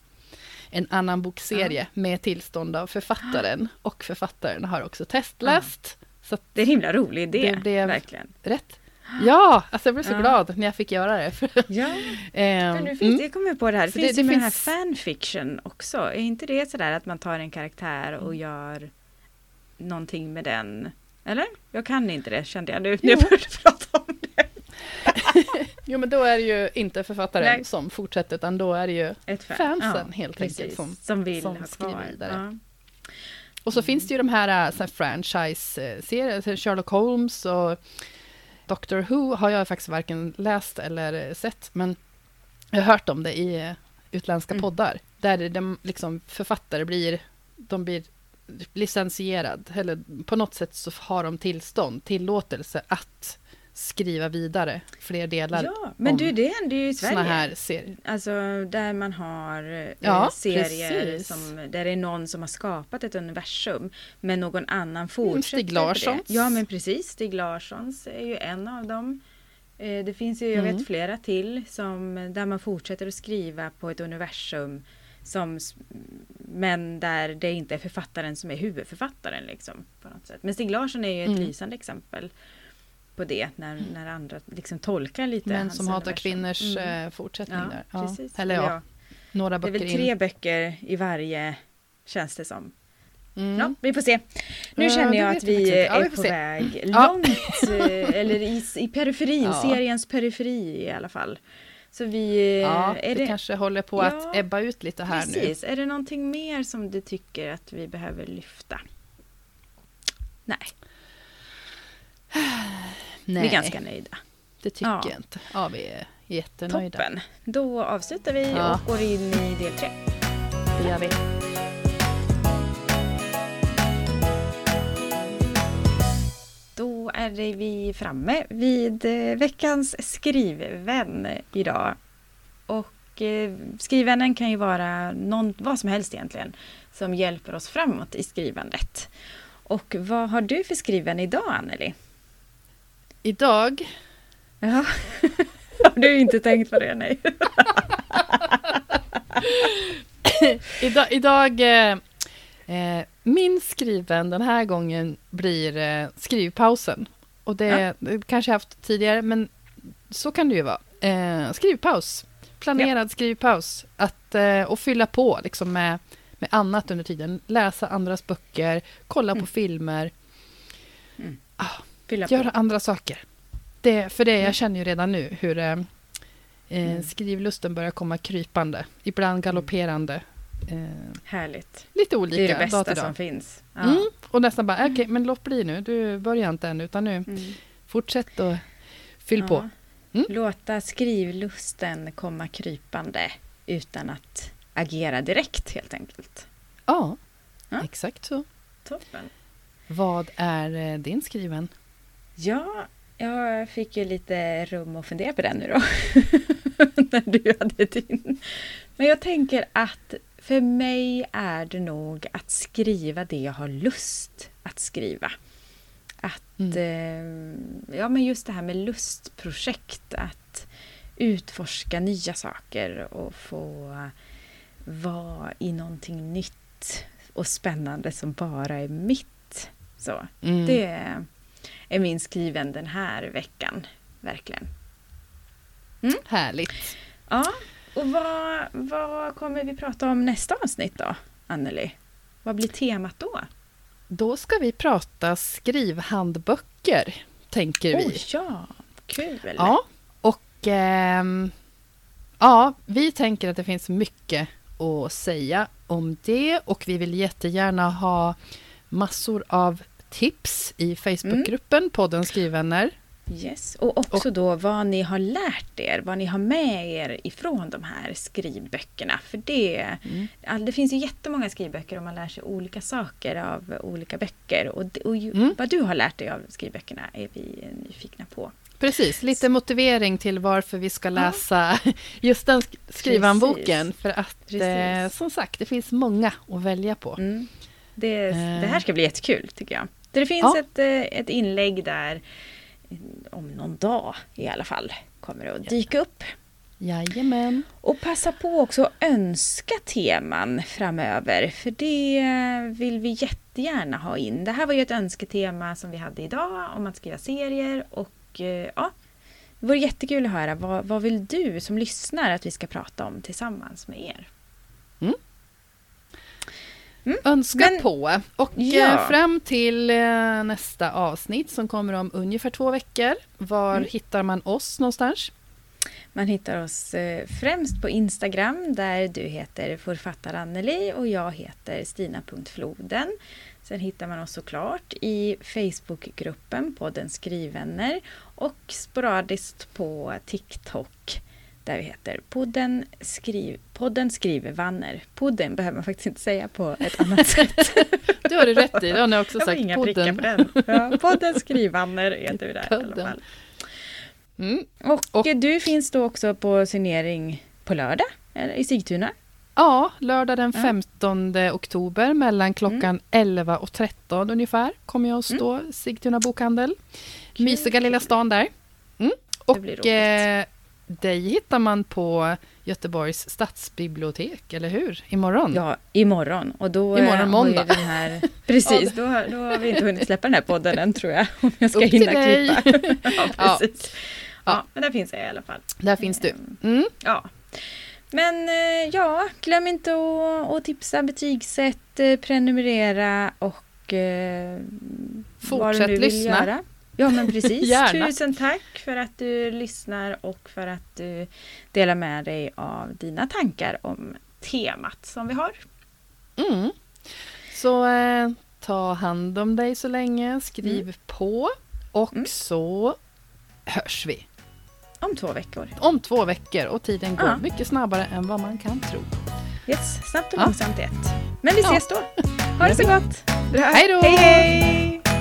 en annan bokserie ja. med tillstånd av författaren. [gasps] Och författaren har också testläst. Ja. Så det är en himla rolig idé, det blev verkligen. Rätt Ja, alltså jag blev så ja. glad när jag fick göra det. [laughs] ja, för nu finns, mm. jag kommer på det här, det finns det, ju med finns... den här fanfiction också. Är inte det sådär att man tar en karaktär och gör någonting med den? Eller? Jag kan inte det kände jag nu när jag började prata om det. [laughs] jo men då är det ju inte författaren Nej. som fortsätter utan då är det ju Ett fan. fansen ja, helt precis. enkelt som, som vill som ha kvar. vidare. Ja. Och så mm. finns det ju de här, äh, här franchise-serier, Sherlock Holmes och Doctor Who har jag faktiskt varken läst eller sett, men jag har hört om det i utländska mm. poddar, där de liksom författare blir, de blir licensierad, eller på något sätt så har de tillstånd, tillåtelse att skriva vidare fler delar. Ja, men du det händer ju i Sverige. här serier. Alltså där man har eh, ja, serier som, där det är någon som har skapat ett universum. Men någon annan fortsätter mm, Stig Larssons. Ja men precis, Stig Larssons är ju en av dem. Eh, det finns ju, jag vet mm. flera till, som, där man fortsätter att skriva på ett universum som, men där det inte är författaren som är huvudförfattaren. Liksom, på något sätt. Men Stig Larsson är ju ett mm. lysande exempel på det när, när andra liksom tolkar lite. Men som hatar kvinnors mm. Eh, fortsättning ja, där. Ja. Precis. Eller ja, några böcker Det är väl tre in. böcker i varje, känns det som. Mm. Ja, vi får se. Nu ja, känner jag att vi är ja, vi på se. väg långt, eh, [laughs] eller i, i periferin, seriens periferi i alla fall. Så vi... Ja, är det, det kanske håller på att ebba ut lite här precis. nu. Precis. Är det någonting mer som du tycker att vi behöver lyfta? Nej. Nej. Vi är ganska nöjda. Det tycker ja. jag inte. Ja, vi är jättenöjda. Toppen. Då avslutar vi ja. och går in i del tre. Det gör vi. Då är vi framme vid eh, veckans skrivvän idag. Och eh, skrivvännen kan ju vara någon, vad som helst egentligen som hjälper oss framåt i skrivandet. Och vad har du för skriven idag, Anneli? Idag? Ja, [laughs] har du inte tänkt på det? Nej. [laughs] idag, idag eh, eh, min skriven den här gången blir eh, skrivpausen. Och det, ja. kanske jag haft tidigare, men så kan det ju vara. Eh, skrivpaus. Planerad ja. skrivpaus. Att, eh, och fylla på liksom med, med annat under tiden. Läsa andras böcker, kolla mm. på filmer. Mm. Ah, göra andra saker. Det, för det, jag mm. känner ju redan nu hur eh, eh, mm. skrivlusten börjar komma krypande. Ibland mm. galopperande. Eh, Härligt. Lite olika. Det är det bästa som finns. Ja. Mm, och nästan bara, okej, okay, men låt bli nu. Du börjar inte än, utan nu mm. fortsätt och fyll ja. på. Mm. Låta skrivlusten komma krypande utan att agera direkt helt enkelt. Ja, ja. exakt så. Toppen. Vad är eh, din skriven? Ja, jag fick ju lite rum att fundera på den nu då. [laughs] När du hade din. Men jag tänker att för mig är det nog att skriva det jag har lust att skriva. Att, mm. eh, ja men just det här med lustprojekt, att utforska nya saker och få vara i någonting nytt och spännande som bara är mitt. Så, mm. Det är min skriven den här veckan, verkligen. Mm. Härligt. Ja, och vad, vad kommer vi prata om nästa avsnitt då, Anneli? Vad blir temat då? Då ska vi prata skrivhandböcker, tänker vi. Oh, ja, kul! Ja, och eh, ja, vi tänker att det finns mycket att säga om det och vi vill jättegärna ha massor av tips i Facebookgruppen, mm. podden Skrivvänner. Yes, och också och, då vad ni har lärt er, vad ni har med er ifrån de här skrivböckerna. För det, mm. det finns ju jättemånga skrivböcker och man lär sig olika saker av olika böcker. Och, och mm. vad du har lärt dig av skrivböckerna är vi nyfikna på. Precis, lite motivering till varför vi ska läsa ja. [laughs] just den skrivanboken. För att eh, som sagt, det finns många att välja på. Mm. Det, det, här ska bli jättekul tycker jag. Det finns ja. ett, eh, ett inlägg där om någon dag i alla fall kommer att dyka upp. Jajamän. Och passa på också att önska teman framöver, för det vill vi jättegärna ha in. Det här var ju ett önsketema som vi hade idag om att skriva serier och eh, ja, det vore jättekul att höra vad, vad vill du som lyssnar att vi ska prata om tillsammans med er? Mm. Mm. Önska Men, på. Och eh, ja. fram till eh, nästa avsnitt som kommer om ungefär två veckor. Var mm. hittar man oss någonstans? Man hittar oss eh, främst på Instagram där du heter författare Anneli och jag heter Stina.floden. Sen hittar man oss såklart i Facebookgruppen podden Skrivvänner och sporadiskt på TikTok där vi heter Podden, skriv, podden skriver Vanner. Podden behöver man faktiskt inte säga på ett annat [laughs] sätt. Du har det rätt i, det har ni också sagt. Inga podden. på den. Ja, [laughs] podden Skrivanner heter vi där podden. i alla fall. Mm. Och, och, du finns då också på signering på lördag i Sigtuna? Ja, lördag den 15 ja. oktober mellan klockan mm. 11 och 13 ungefär kommer jag att stå mm. Sigtuna bokhandel. Mysiga lilla stan där. Mm. Och eh, dig hittar man på Göteborgs stadsbibliotek, eller hur? Imorgon? Ja, imorgon. Och då imorgon måndag. Den här, [laughs] precis, då, då har vi inte hunnit släppa den här podden än tror jag. Om jag ska Upp hinna klippa. [laughs] ja, precis. Ja. ja. men där finns jag i alla fall. Där finns du. Ehm, mm. Ja. Men eh, ja, glöm inte att, att tipsa, betygsätt, eh, prenumerera och eh, Fortsätt lyssna. Ja men precis. [laughs] Tusen tack för att du lyssnar och för att du delar med dig av dina tankar om temat som vi har. Mm. Så eh, ta hand om dig så länge, skriv mm. på och mm. så hörs vi. Om två veckor. Om två veckor och tiden går ja. mycket snabbare än vad man kan tro. Yes, snabbt och långsamt ja. ett. Men vi ses då. Ha det så gott. Hej då! Hej hej!